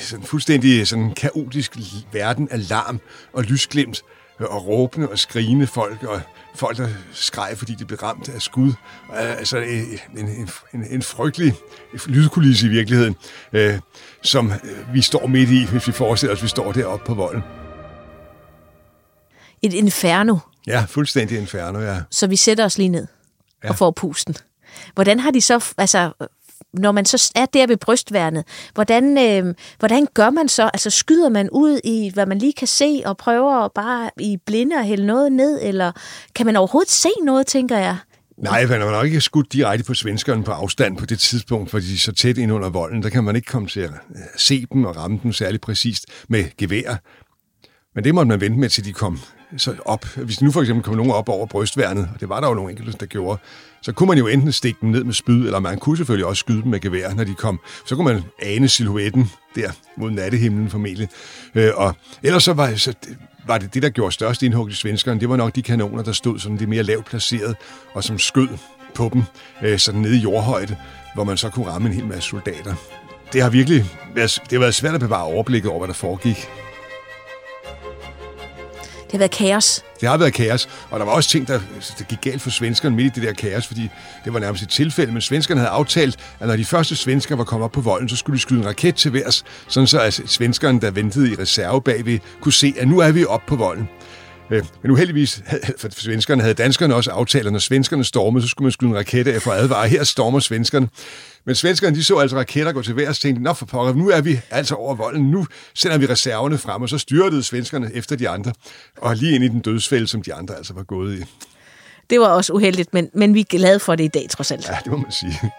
sådan fuldstændig sådan kaotisk verden af larm og lysglimt og råbende og skrigende folk og folk, der skreg, fordi de blev ramt af skud. Altså en, en, en, en frygtelig lydkulisse i virkeligheden, øh, som vi står midt i, hvis vi forestiller os, at vi står deroppe på volden. Et inferno. Ja, fuldstændig inferno, ja. Så vi sætter os lige ned ja. og får pusten. Hvordan har de så, altså når man så er der ved brystværnet, hvordan, øh, hvordan gør man så? Altså skyder man ud i, hvad man lige kan se, og prøver bare i blinde at hælde noget ned, eller kan man overhovedet se noget, tænker jeg? Nej, man har nok ikke skudt direkte på svenskerne på afstand på det tidspunkt, fordi de er så tæt ind under volden. Der kan man ikke komme til at øh, se dem og ramme dem særlig præcist med gevær. Men det måtte man vente med, til de kom så op. Hvis nu for eksempel kom nogen op over brystværnet, og det var der jo nogle enkelte, der gjorde, så kunne man jo enten stikke dem ned med spyd, eller man kunne selvfølgelig også skyde dem med gevær, når de kom. Så kunne man ane silhuetten der mod nattehimlen formentlig. Øh, og ellers så var, så var det det, der gjorde størst indhug i svenskerne. Det var nok de kanoner, der stod sådan det mere lavt placeret, og som skød på dem øh, sådan nede i jordhøjde, hvor man så kunne ramme en hel masse soldater. Det har virkelig været, det har været svært at bevare overblikket over, hvad der foregik. Det har været kaos. Det har været kaos, og der var også ting, der, der gik galt for svenskerne midt i det der kaos, fordi det var nærmest et tilfælde, men svenskerne havde aftalt, at når de første svensker var kommet op på volden, så skulle de skyde en raket til værs, sådan så at svenskerne, der ventede i reserve bagved, kunne se, at nu er vi op på volden. Øh, men uheldigvis, for svenskerne havde danskerne også aftalt, at når svenskerne stormede, så skulle man skyde en raket af for at advare. Her stormer svenskerne. Men svenskerne de så altså raketter gå til værs og tænkte, nå for pokker, nu er vi altså over volden, nu sender vi reserverne frem, og så styrtede svenskerne efter de andre, og lige ind i den dødsfælde, som de andre altså var gået i. Det var også uheldigt, men, men vi er glade for det i dag, trods alt. Ja, det må man sige.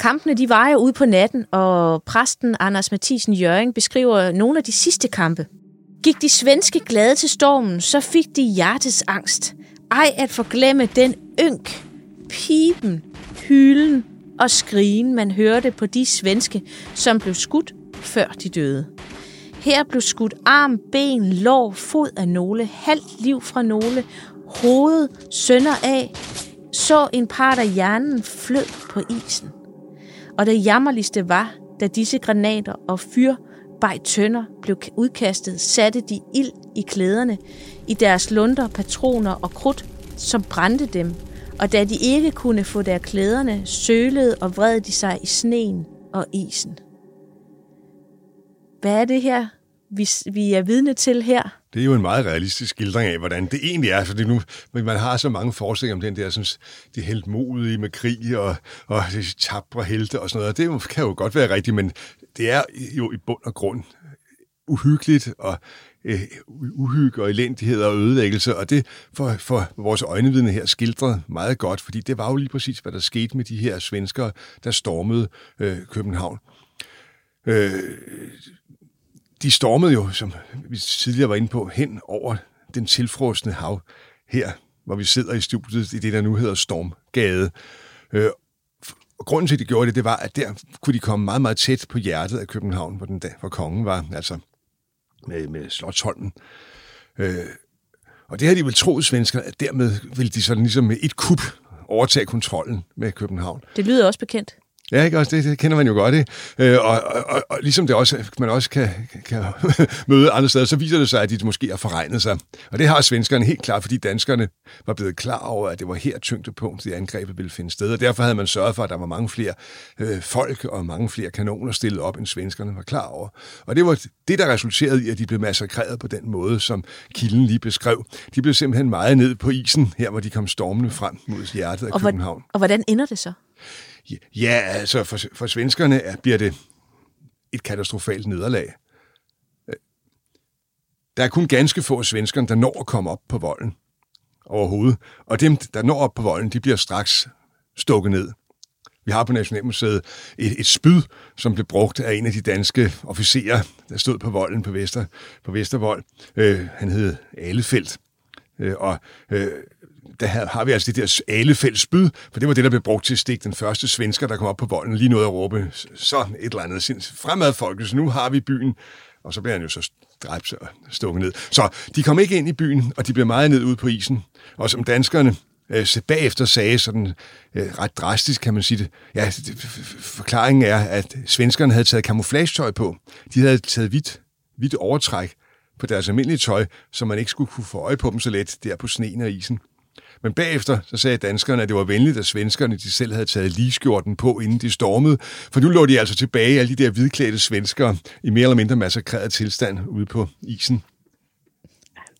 Kampene de var jo ude på natten, og præsten Anders Mathisen Jørgen beskriver nogle af de sidste kampe. Gik de svenske glade til stormen, så fik de hjertets angst. Ej at forglemme den ynk, pipen, hylen og skrigen, man hørte på de svenske, som blev skudt før de døde. Her blev skudt arm, ben, lår, fod af nogle, halvt liv fra nogle, hoved, sønder af, så en part af hjernen flød på isen. Og det jammerligste var, da disse granater og fyr bag tønder blev udkastet, satte de ild i klæderne, i deres lunder, patroner og krudt, som brændte dem, og da de ikke kunne få deres klæderne, sølede og vred de sig i sneen og isen. Hvad er det her, vi, vi er vidne til her? Det er jo en meget realistisk skildring af, hvordan det egentlig er. Fordi nu, man har så mange forestillinger om den der, sådan, de helt modige med krig og, og de tabre helte og sådan noget. Det kan jo godt være rigtigt, men det er jo i bund og grund uhyggeligt og øh, uhygge og elendighed og ødelæggelse, og det får for vores øjnevidne her skildret meget godt, fordi det var jo lige præcis, hvad der skete med de her svenskere, der stormede øh, København. Øh, de stormede jo, som vi tidligere var inde på, hen over den tilfrosne hav her, hvor vi sidder i studiet i det, der nu hedder Stormgade. Øh, og grunden til, at de gjorde det, det var, at der kunne de komme meget, meget tæt på hjertet af København, hvor, den, hvor kongen var, altså med, med Slottholmen. Øh, og det har de vel troet, svenskerne, at dermed ville de sådan ligesom med et kup overtage kontrollen med København. Det lyder også bekendt. Ja, ikke også? Det, det kender man jo godt, ikke? Øh, og, og, og, og ligesom det også, man også kan, kan møde andre steder, så viser det sig, at de måske har forregnet sig. Og det har svenskerne helt klart, fordi danskerne var blevet klar over, at det var her tyngdepunkt, det angrebet ville finde sted. Og derfor havde man sørget for, at der var mange flere øh, folk og mange flere kanoner stillet op, end svenskerne var klar over. Og det var det, der resulterede i, at de blev massakreret på den måde, som kilden lige beskrev. De blev simpelthen meget ned på isen, her hvor de kom stormende frem mod hjertet af og København. Og hvordan ender det så? Ja, altså for, for svenskerne bliver det et katastrofalt nederlag. Øh, der er kun ganske få svenskerne, der når at komme op på volden overhovedet. Og dem, der når op på volden, de bliver straks stukket ned. Vi har på Nationalmuseet et, et spyd, som blev brugt af en af de danske officerer, der stod på volden på, Vester, på Vestervold. Øh, han hed Alefeldt. Øh, og øh, der har vi altså det der alefældt spyd, for det var det, der blev brugt til at stikke den første svensker, der kom op på volden, lige noget at råbe, så et eller andet, fremad folket, så nu har vi byen, og så bliver han jo så dræbt og stukket ned. Så de kom ikke ind i byen, og de blev meget ned ude på isen, og som danskerne øh, bagefter sagde sådan øh, ret drastisk, kan man sige det. Ja, det, forklaringen er, at svenskerne havde taget camouflagetøj på. De havde taget hvidt, hvidt overtræk på deres almindelige tøj, så man ikke skulle kunne få øje på dem så let der på sneen og isen. Men bagefter så sagde danskerne, at det var venligt, at svenskerne de selv havde taget ligeskjorten på, inden de stormede. For nu lå de altså tilbage, alle de der hvidklædte svenskere, i mere eller mindre massakreret tilstand ude på isen.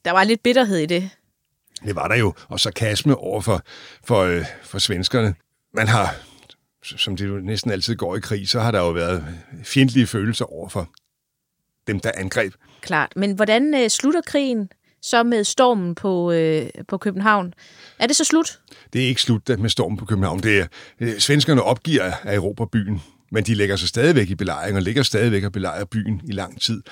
Der var lidt bitterhed i det. Det var der jo, og sarkasme over for, for, øh, for svenskerne. Man har, som det jo næsten altid går i krig, så har der jo været fjendtlige følelser over for dem, der angreb. Klart, men hvordan øh, slutter krigen? Så med stormen på, øh, på København. Er det så slut? Det er ikke slut med stormen på København. Det er, øh, svenskerne opgiver at erobre byen, men de lægger sig stadigvæk i belejring og ligger stadigvæk og belejrer byen i lang tid.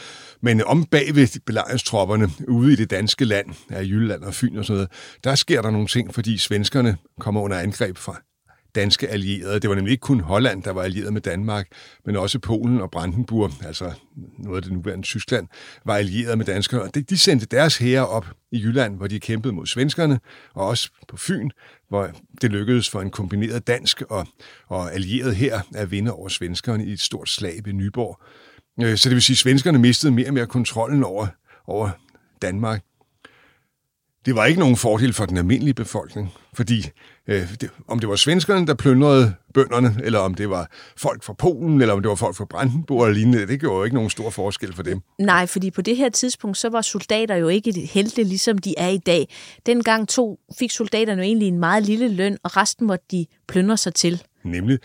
Men øh, om bagved belejringstropperne ude i det danske land, af Jylland og Fyn og sådan noget, der sker der nogle ting, fordi svenskerne kommer under angreb fra danske allierede. Det var nemlig ikke kun Holland, der var allieret med Danmark, men også Polen og Brandenburg, altså noget af det nuværende Tyskland, var allieret med danskere. Og de sendte deres hære op i Jylland, hvor de kæmpede mod svenskerne, og også på Fyn, hvor det lykkedes for en kombineret dansk og, og allieret her at vinde over svenskerne i et stort slag ved Nyborg. Øh, så det vil sige, at svenskerne mistede mere og mere kontrollen over, over Danmark. Det var ikke nogen fordel for den almindelige befolkning, fordi øh, det, om det var svenskerne, der plyndrede bønderne, eller om det var folk fra Polen, eller om det var folk fra Brandenburg eller lignende, det gjorde jo ikke nogen stor forskel for dem. Nej, fordi på det her tidspunkt, så var soldater jo ikke helte, ligesom de er i dag. Dengang to fik soldaterne jo egentlig en meget lille løn, og resten måtte de plyndre sig til. Nemlig.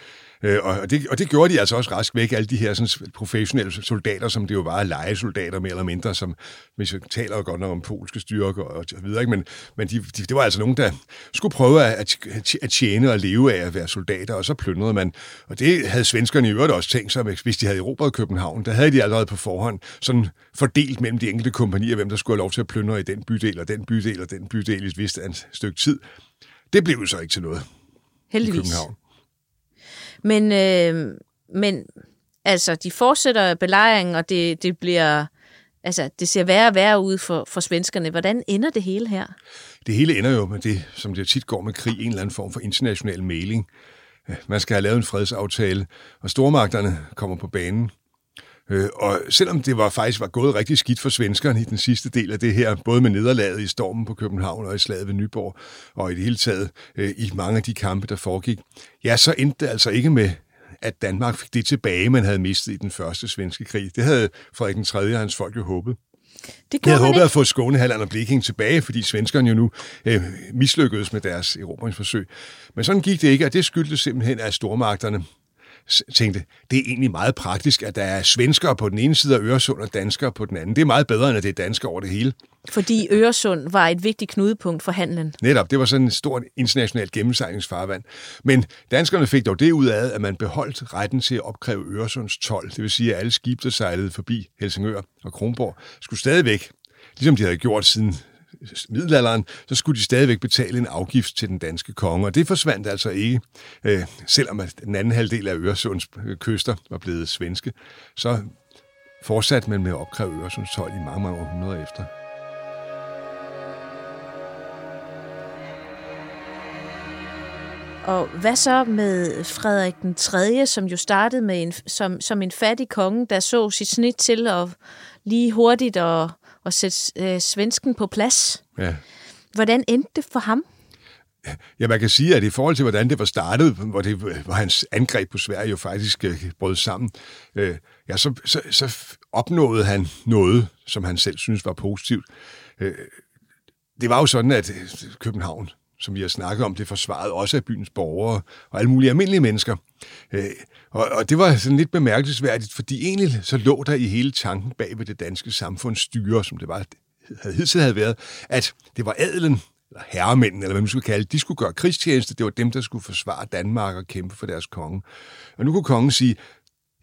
Øh, og, det, og det gjorde de altså også rask væk, alle de her sådan, professionelle soldater, som det jo var legesoldater mere eller mindre, som hvis vi taler godt nok om polske styrker og så videre, ikke? men, men de, de, det var altså nogen, der skulle prøve at, at tjene og leve af at være soldater, og så plyndrede man. Og det havde svenskerne i øvrigt også tænkt sig, hvis de havde erobret København. Der havde de allerede på forhånd sådan fordelt mellem de enkelte kompanier, hvem der skulle have lov til at plyndre i den bydel og den bydel og den bydel i et vist stykke tid. Det blev jo så ikke til noget Heldigvis. i København. Men, øh, men altså, de fortsætter belejringen, og det, det bliver... Altså, det ser værre og værre ud for, for svenskerne. Hvordan ender det hele her? Det hele ender jo med det, som det tit går med krig, en eller anden form for international mæling. Man skal have lavet en fredsaftale, og stormagterne kommer på banen. Øh, og selvom det var faktisk var gået rigtig skidt for svenskerne i den sidste del af det her, både med nederlaget i stormen på København og i slaget ved Nyborg, og i det hele taget øh, i mange af de kampe, der foregik, ja, så endte det altså ikke med, at Danmark fik det tilbage, man havde mistet i den første svenske krig. Det havde Frederik den 3. og hans folk jo håbet. Det jeg havde håbet ikke. at få Skåne, Halland og Blekinge tilbage, fordi svenskerne jo nu øh, mislykkedes med deres erobringsforsøg. Men sådan gik det ikke, og det skyldtes simpelthen, at stormagterne tænkte, det er egentlig meget praktisk, at der er svenskere på den ene side af Øresund og danskere på den anden. Det er meget bedre, end at det er danskere over det hele. Fordi Øresund var et vigtigt knudepunkt for handlen. Netop, det var sådan et stort internationalt gennemsejlingsfarvand. Men danskerne fik dog det ud af, at man beholdt retten til at opkræve Øresunds 12. Det vil sige, at alle skibe, der sejlede forbi Helsingør og Kronborg, skulle stadigvæk, ligesom de havde gjort siden middelalderen, så skulle de stadigvæk betale en afgift til den danske konge, og det forsvandt altså ikke, øh, selvom den anden halvdel af Øresunds øh, kyster var blevet svenske. Så fortsatte man med at opkræve Øresunds 12 i mange, mange århundreder efter. Og hvad så med Frederik den 3., som jo startede med en, som, som en fattig konge, der så sit snit til at lige hurtigt og, og sætte øh, svensken på plads? Ja. Hvordan endte det for ham? Ja, man kan sige, at i forhold til, hvordan det var startet, hvor, det, hvor hans angreb på Sverige jo faktisk øh, brød sammen, øh, ja, så, så, så opnåede han noget, som han selv synes var positivt. Øh, det var jo sådan, at øh, København som vi har snakket om, det forsvaret også af byens borgere og alle mulige almindelige mennesker. Øh, og, og det var sådan lidt bemærkelsesværdigt, fordi egentlig så lå der i hele tanken bag ved det danske samfundsstyre, som det var, havde hidtil havde været, at det var adelen, eller herremændene, eller hvad man skulle kalde de skulle gøre krigstjeneste, det var dem, der skulle forsvare Danmark og kæmpe for deres konge. Og nu kunne kongen sige,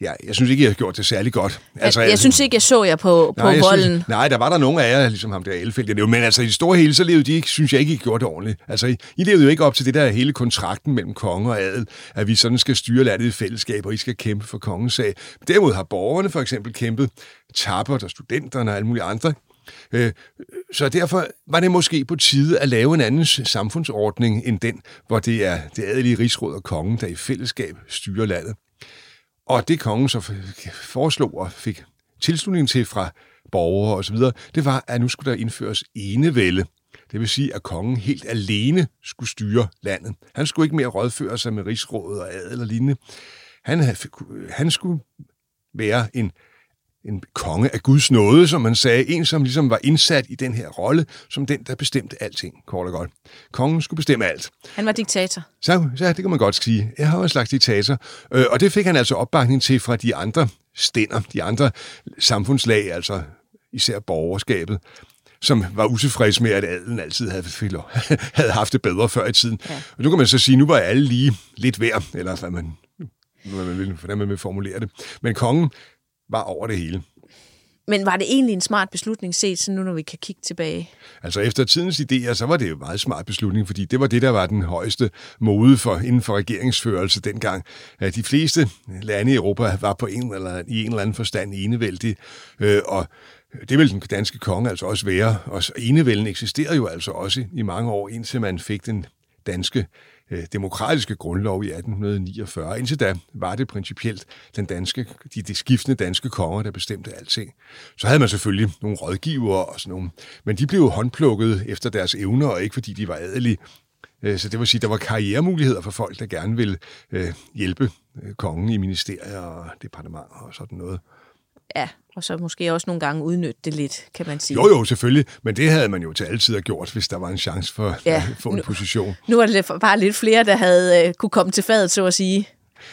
Ja, jeg synes ikke, jeg har gjort det særlig godt. Altså, jeg, jeg synes ikke, jeg så jer på, på nej, volden. Synes, nej, der var der nogle af jer, ligesom ham der Elfeldt. Men altså, i det store hele, så levede de ikke, synes jeg ikke, I gjorde det ordentligt. Altså, I, I levede jo ikke op til det der hele kontrakten mellem konge og adel, at vi sådan skal styre landet i fællesskab, og I skal kæmpe for kongens sag. Derimod har borgerne for eksempel kæmpet, tappert og studenterne og alle mulige andre. Øh, så derfor var det måske på tide at lave en anden samfundsordning end den, hvor det er det adelige rigsråd og kongen, der i fællesskab styrer landet. Og det kongen så foreslog og fik tilslutning til fra borgere osv., det var, at nu skulle der indføres enevælde. Det vil sige, at kongen helt alene skulle styre landet. Han skulle ikke mere rådføre sig med rigsrådet og adel og lignende. Han, han skulle være en en konge af Guds nåde, som man sagde. En, som ligesom var indsat i den her rolle, som den, der bestemte alting, kort og godt. Kongen skulle bestemme alt. Han var diktator. Så, så det kan man godt sige. Jeg har en slags diktator. Øh, og det fik han altså opbakning til fra de andre stænder, de andre samfundslag, altså især borgerskabet som var utilfreds med, at adelen altid havde, havde haft det bedre før i tiden. Ja. Og nu kan man så sige, at nu var alle lige lidt værd, eller hvad man, hvordan man vil, hvordan man vil formulere det. Men kongen var over det hele. Men var det egentlig en smart beslutning set, så nu når vi kan kigge tilbage? Altså efter tidens idéer, så var det jo en meget smart beslutning, fordi det var det, der var den højeste mode for, inden for regeringsførelse dengang. De fleste lande i Europa var på en eller, i en eller anden forstand enevældige, øh, og det vil den danske konge altså også være. Og enevælden eksisterede jo altså også i mange år, indtil man fik den danske Øh, demokratiske grundlov i 1849. Indtil da var det principielt den danske, de, de skiftende danske konger, der bestemte alting. Så havde man selvfølgelig nogle rådgivere og sådan nogle, men de blev jo håndplukket efter deres evner, og ikke fordi de var adelige. Øh, så det vil sige, at der var karrieremuligheder for folk, der gerne ville øh, hjælpe kongen i ministerier og departementer og sådan noget. Ja, og så måske også nogle gange udnytte det lidt, kan man sige. Jo, jo, selvfølgelig. Men det havde man jo til altid gjort, hvis der var en chance for ja, at få en nu, position. Nu var det bare lidt flere, der havde uh, kunne komme til fadet, så at sige.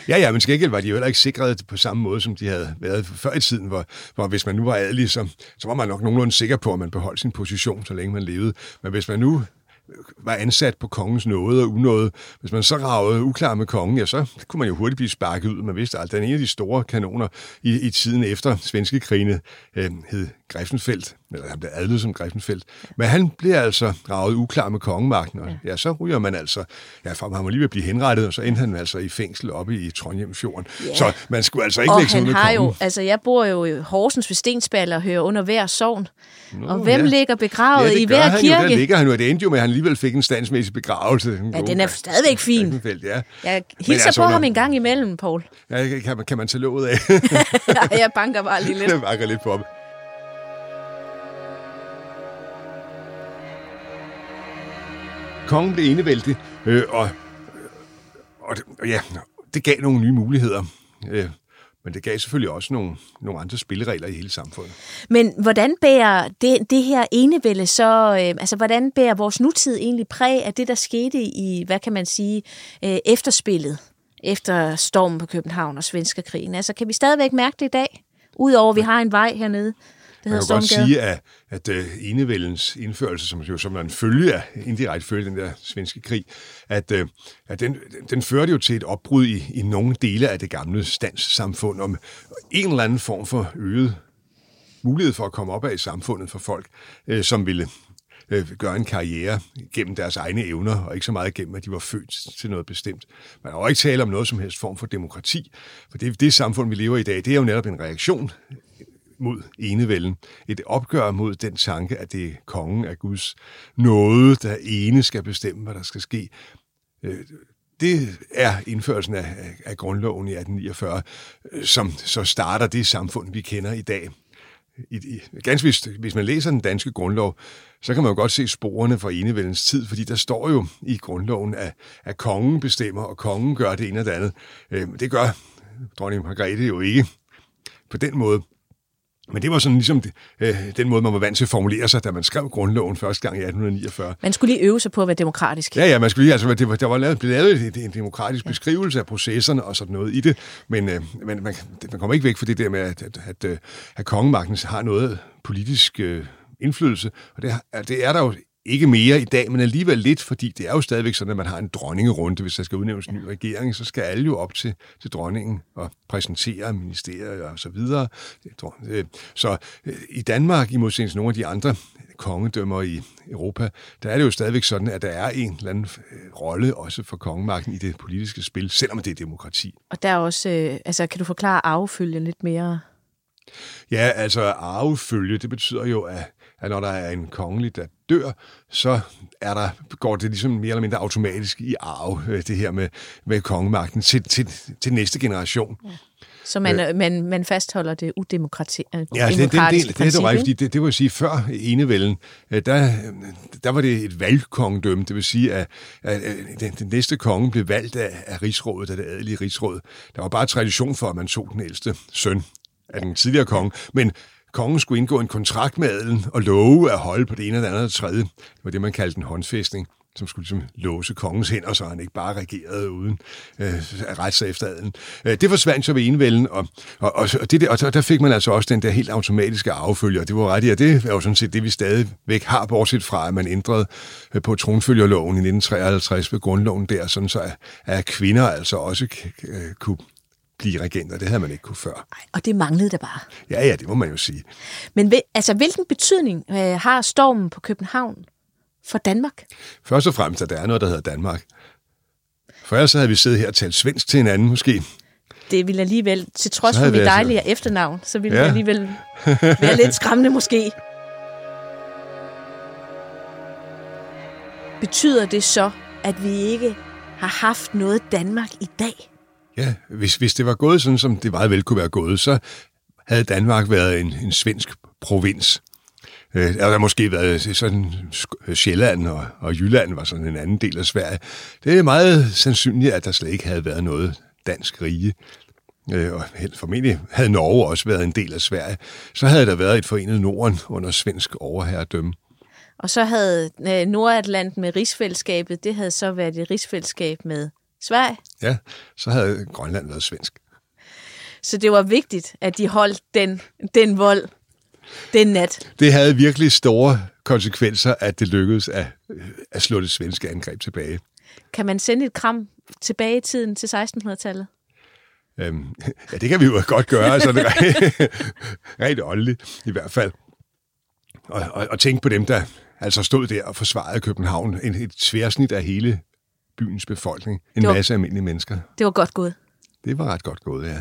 Ja, ja, men skængel var de jo heller ikke sikret på samme måde, som de havde været før i tiden, hvor, hvor hvis man nu var adelig, så, så var man nok nogenlunde sikker på, at man beholdt sin position, så længe man levede. Men hvis man nu var ansat på kongens nåde og unåde. Hvis man så ravede uklar med kongen, ja, så kunne man jo hurtigt blive sparket ud. Man vidste at den ene af de store kanoner i, i tiden efter svenske krigene øh, hed Greifenfeldt, eller han blev adlet som Greifenfeldt. Men han bliver altså ravet uklar med kongemagten, og ja, så ryger man altså, ja, for han var lige ved at blive henrettet, og så endte han altså i fængsel oppe i Trondheimsfjorden. Ja. Så man skulle altså ikke og lægge sig han ud har kongen. jo, altså jeg bor jo i Horsens ved Stensballe og hører under hver sovn. Nå, og hvem ja. ligger begravet ja, i hver han kirke? Jo, der ligger han jo. Det endte jo med, at han alligevel fik en standsmæssig begravelse. Den ja, den er stadigvæk fin. Ja. Jeg hilser altså, på ham en gang imellem, Paul. Ja, kan man, kan man tage låget af? ja, jeg banker bare lige lidt. jeg banker lidt på ham. Kongen blev enevældig, øh, og, og, og ja, det gav nogle nye muligheder. Øh, men det gav selvfølgelig også nogle, nogle andre spilleregler i hele samfundet. Men hvordan bærer det, det her enevælde så, øh, altså hvordan bærer vores nutid egentlig præg af det, der skete i, hvad kan man sige, øh, efterspillet efter stormen på København og Svenskerkrigen. Altså, kan vi stadigvæk mærke det i dag? Udover at vi har en vej hernede, man kan godt sige, at, at uh, enevældens indførelse, som jo som en følge af, indirekte følge den der svenske krig, at, uh, at den, den førte jo til et opbrud i, i nogle dele af det gamle standssamfund om en eller anden form for øget mulighed for at komme op af i samfundet for folk, uh, som ville uh, gøre en karriere gennem deres egne evner, og ikke så meget gennem, at de var født til noget bestemt. Man har jo ikke tale om noget som helst form for demokrati, for det, det samfund, vi lever i i dag, det er jo netop en reaktion mod enevælden. Et opgør mod den tanke, at det er kongen af Guds nåde, der ene skal bestemme, hvad der skal ske. Øh, det er indførelsen af, af grundloven i 1849, øh, som så starter det samfund, vi kender i dag. I, i, ganske vist, hvis man læser den danske grundlov, så kan man jo godt se sporene fra enevældens tid, fordi der står jo i grundloven, at, at kongen bestemmer, og kongen gør det ene og det andet. Øh, det gør dronning Margrethe jo ikke på den måde. Men det var sådan ligesom øh, den måde, man var vant til at formulere sig, da man skrev grundloven første gang i 1849. Man skulle lige øve sig på at være demokratisk. Ja, ja, man skulle lige, altså, det var, der var lavet, blevet lavet en, demokratisk ja. beskrivelse af processerne og sådan noget i det, men, øh, men man, man kommer ikke væk fra det der med, at, at, at, at, at kongemagten har noget politisk øh, indflydelse, og det, det er der jo ikke mere i dag, men alligevel lidt, fordi det er jo stadigvæk sådan, at man har en dronningerunde. Hvis der skal udnævnes en ny regering, så skal alle jo op til, til dronningen og præsentere ministerier og så videre. Øh, så øh, i Danmark, i modsætning til nogle af de andre kongedømmer i Europa, der er det jo stadigvæk sådan, at der er en eller anden øh, rolle også for kongemagten i det politiske spil, selvom det er demokrati. Og der er også, altså kan du forklare arvefølgen lidt mere? Ja, altså arvefølge, det betyder jo, at at når der er en kongelig, der dør, så er der, går det ligesom mere eller mindre automatisk i arv, øh, det her med, med kongemagten til, til, til næste generation. Ja. Så man, øh, man, man fastholder det udemokrati- ja, det, den del, det er det rigtigt, fordi det, det vil sige, før enevælden, øh, der, der var det et valgkongedømme, det vil sige, at, at, at den, den næste konge blev valgt af, af rigsrådet, af det adelige rigsråd. Der var bare tradition for, at man tog den ældste søn af den tidligere konge, men kongen skulle indgå en kontrakt med adelen og love at holde på det ene eller andet og tredje. Det var det, man kaldte en håndfæstning som skulle ligesom låse kongens hænder, så han ikke bare regerede uden øh, at sig efter adelen. Øh, det forsvandt så ved enevælden, og, og, og, og, det, og der fik man altså også den der helt automatiske affølger. Det var ret i, og det er jo sådan set det, vi stadigvæk har, bortset fra, at man ændrede øh, på tronfølgerloven i 1953 ved grundloven der, sådan så at, at kvinder altså også øh, kunne blive regenter. Det havde man ikke kunne før. Ej, og det manglede der bare. Ja, ja, det må man jo sige. Men altså, hvilken betydning øh, har stormen på København for Danmark? Først og fremmest, at der er noget, der hedder Danmark. For ellers havde vi siddet her og talt svensk til hinanden måske. Det ville alligevel, til trods for mit dejlige altså... efternavn, så ville ja. det alligevel være lidt skræmmende måske. Betyder det så, at vi ikke har haft noget Danmark i dag? Ja, hvis, hvis det var gået sådan, som det meget vel kunne være gået, så havde Danmark været en, en svensk provins. Øh, der måske været sådan Sjælland og, og Jylland var sådan en anden del af Sverige. Det er meget sandsynligt, at der slet ikke havde været noget dansk rige. Øh, og helt formentlig havde Norge også været en del af Sverige. Så havde der været et forenet Norden under svensk overherredømme. Og så havde øh, Nordatlanten med rigsfællesskabet, det havde så været et rigsfællesskab med Sverige? Ja, så havde Grønland været svensk. Så det var vigtigt, at de holdt den, den vold den nat. Det havde virkelig store konsekvenser, at det lykkedes at, at slå det svenske angreb tilbage. Kan man sende et kram tilbage i tiden til 1600-tallet? Øhm, ja, det kan vi jo godt gøre, altså det rent åndeligt i hvert fald. Og, og, og tænk på dem, der altså stod der og forsvarede København. En, et tværsnit af hele byens befolkning. En var, masse almindelige mennesker. Det var godt gået. Det var ret godt gået, ja.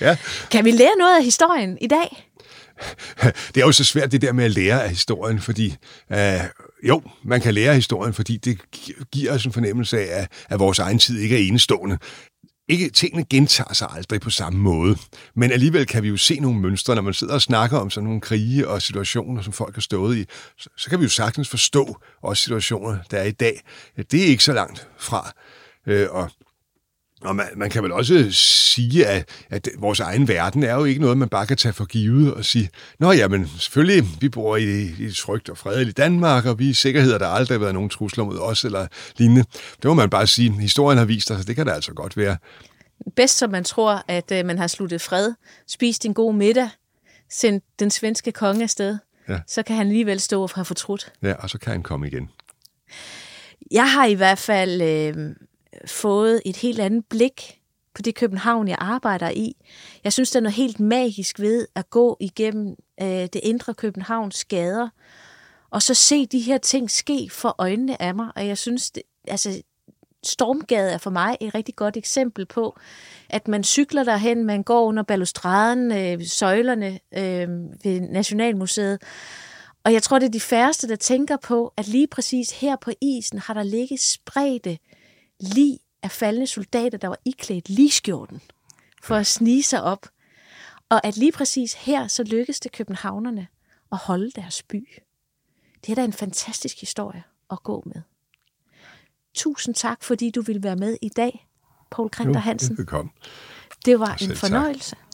ja. Kan vi lære noget af historien i dag? Det er jo så svært det der med at lære af historien, fordi uh, jo, man kan lære af historien, fordi det giver os en fornemmelse af, at vores egen tid ikke er enestående ikke, tingene gentager sig aldrig på samme måde, men alligevel kan vi jo se nogle mønstre, når man sidder og snakker om sådan nogle krige og situationer, som folk har stået i, så, så kan vi jo sagtens forstå også situationer, der er i dag. Det er ikke så langt fra. Øh, og og man, man kan vel også sige, at, at vores egen verden er jo ikke noget, man bare kan tage for givet og sige, nå ja, men selvfølgelig, vi bor i, i et trygt og fredeligt Danmark, og vi er sikkerhed, at der aldrig har været nogen trusler mod os eller lignende. Det må man bare sige. Historien har vist os, det kan der altså godt være. Bedst som man tror, at øh, man har sluttet fred, spist en god middag, sendt den svenske konge afsted, ja. så kan han alligevel stå og have fortrudt. Ja, og så kan han komme igen. Jeg har i hvert fald øh, fået et helt andet blik på det København, jeg arbejder i. Jeg synes, der er noget helt magisk ved at gå igennem øh, det indre Københavns gader, og så se de her ting ske for øjnene af mig. Og jeg synes, det, altså, Stormgade er for mig et rigtig godt eksempel på, at man cykler derhen, man går under balustraden, øh, søjlerne øh, ved Nationalmuseet, og jeg tror, det er de færreste, der tænker på, at lige præcis her på isen har der ligget spredte lige af faldende soldater, der var iklædt ligskjorten for at snige sig op. Og at lige præcis her, så lykkedes det københavnerne at holde deres by. Det er da en fantastisk historie at gå med. Tusind tak, fordi du ville være med i dag, Paul Krinter Hansen. Velkommen. Det var en fornøjelse. Tak.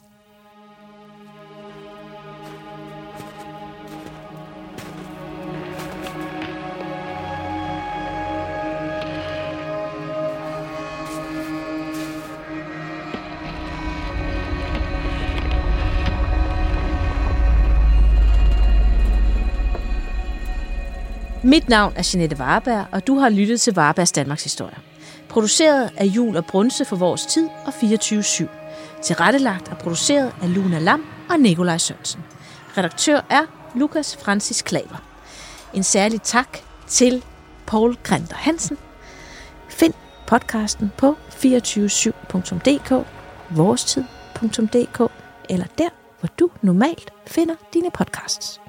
Mit navn er Jeanette Varberg, og du har lyttet til Varbergs Danmarks Historie. Produceret af Jul og Brunse for vores tid og 24-7. Tilrettelagt og produceret af Luna Lam og Nikolaj Sørensen. Redaktør er Lukas Francis Klaver. En særlig tak til Paul Grinter Hansen. Find podcasten på 247.dk, vorestid.dk eller der, hvor du normalt finder dine podcasts.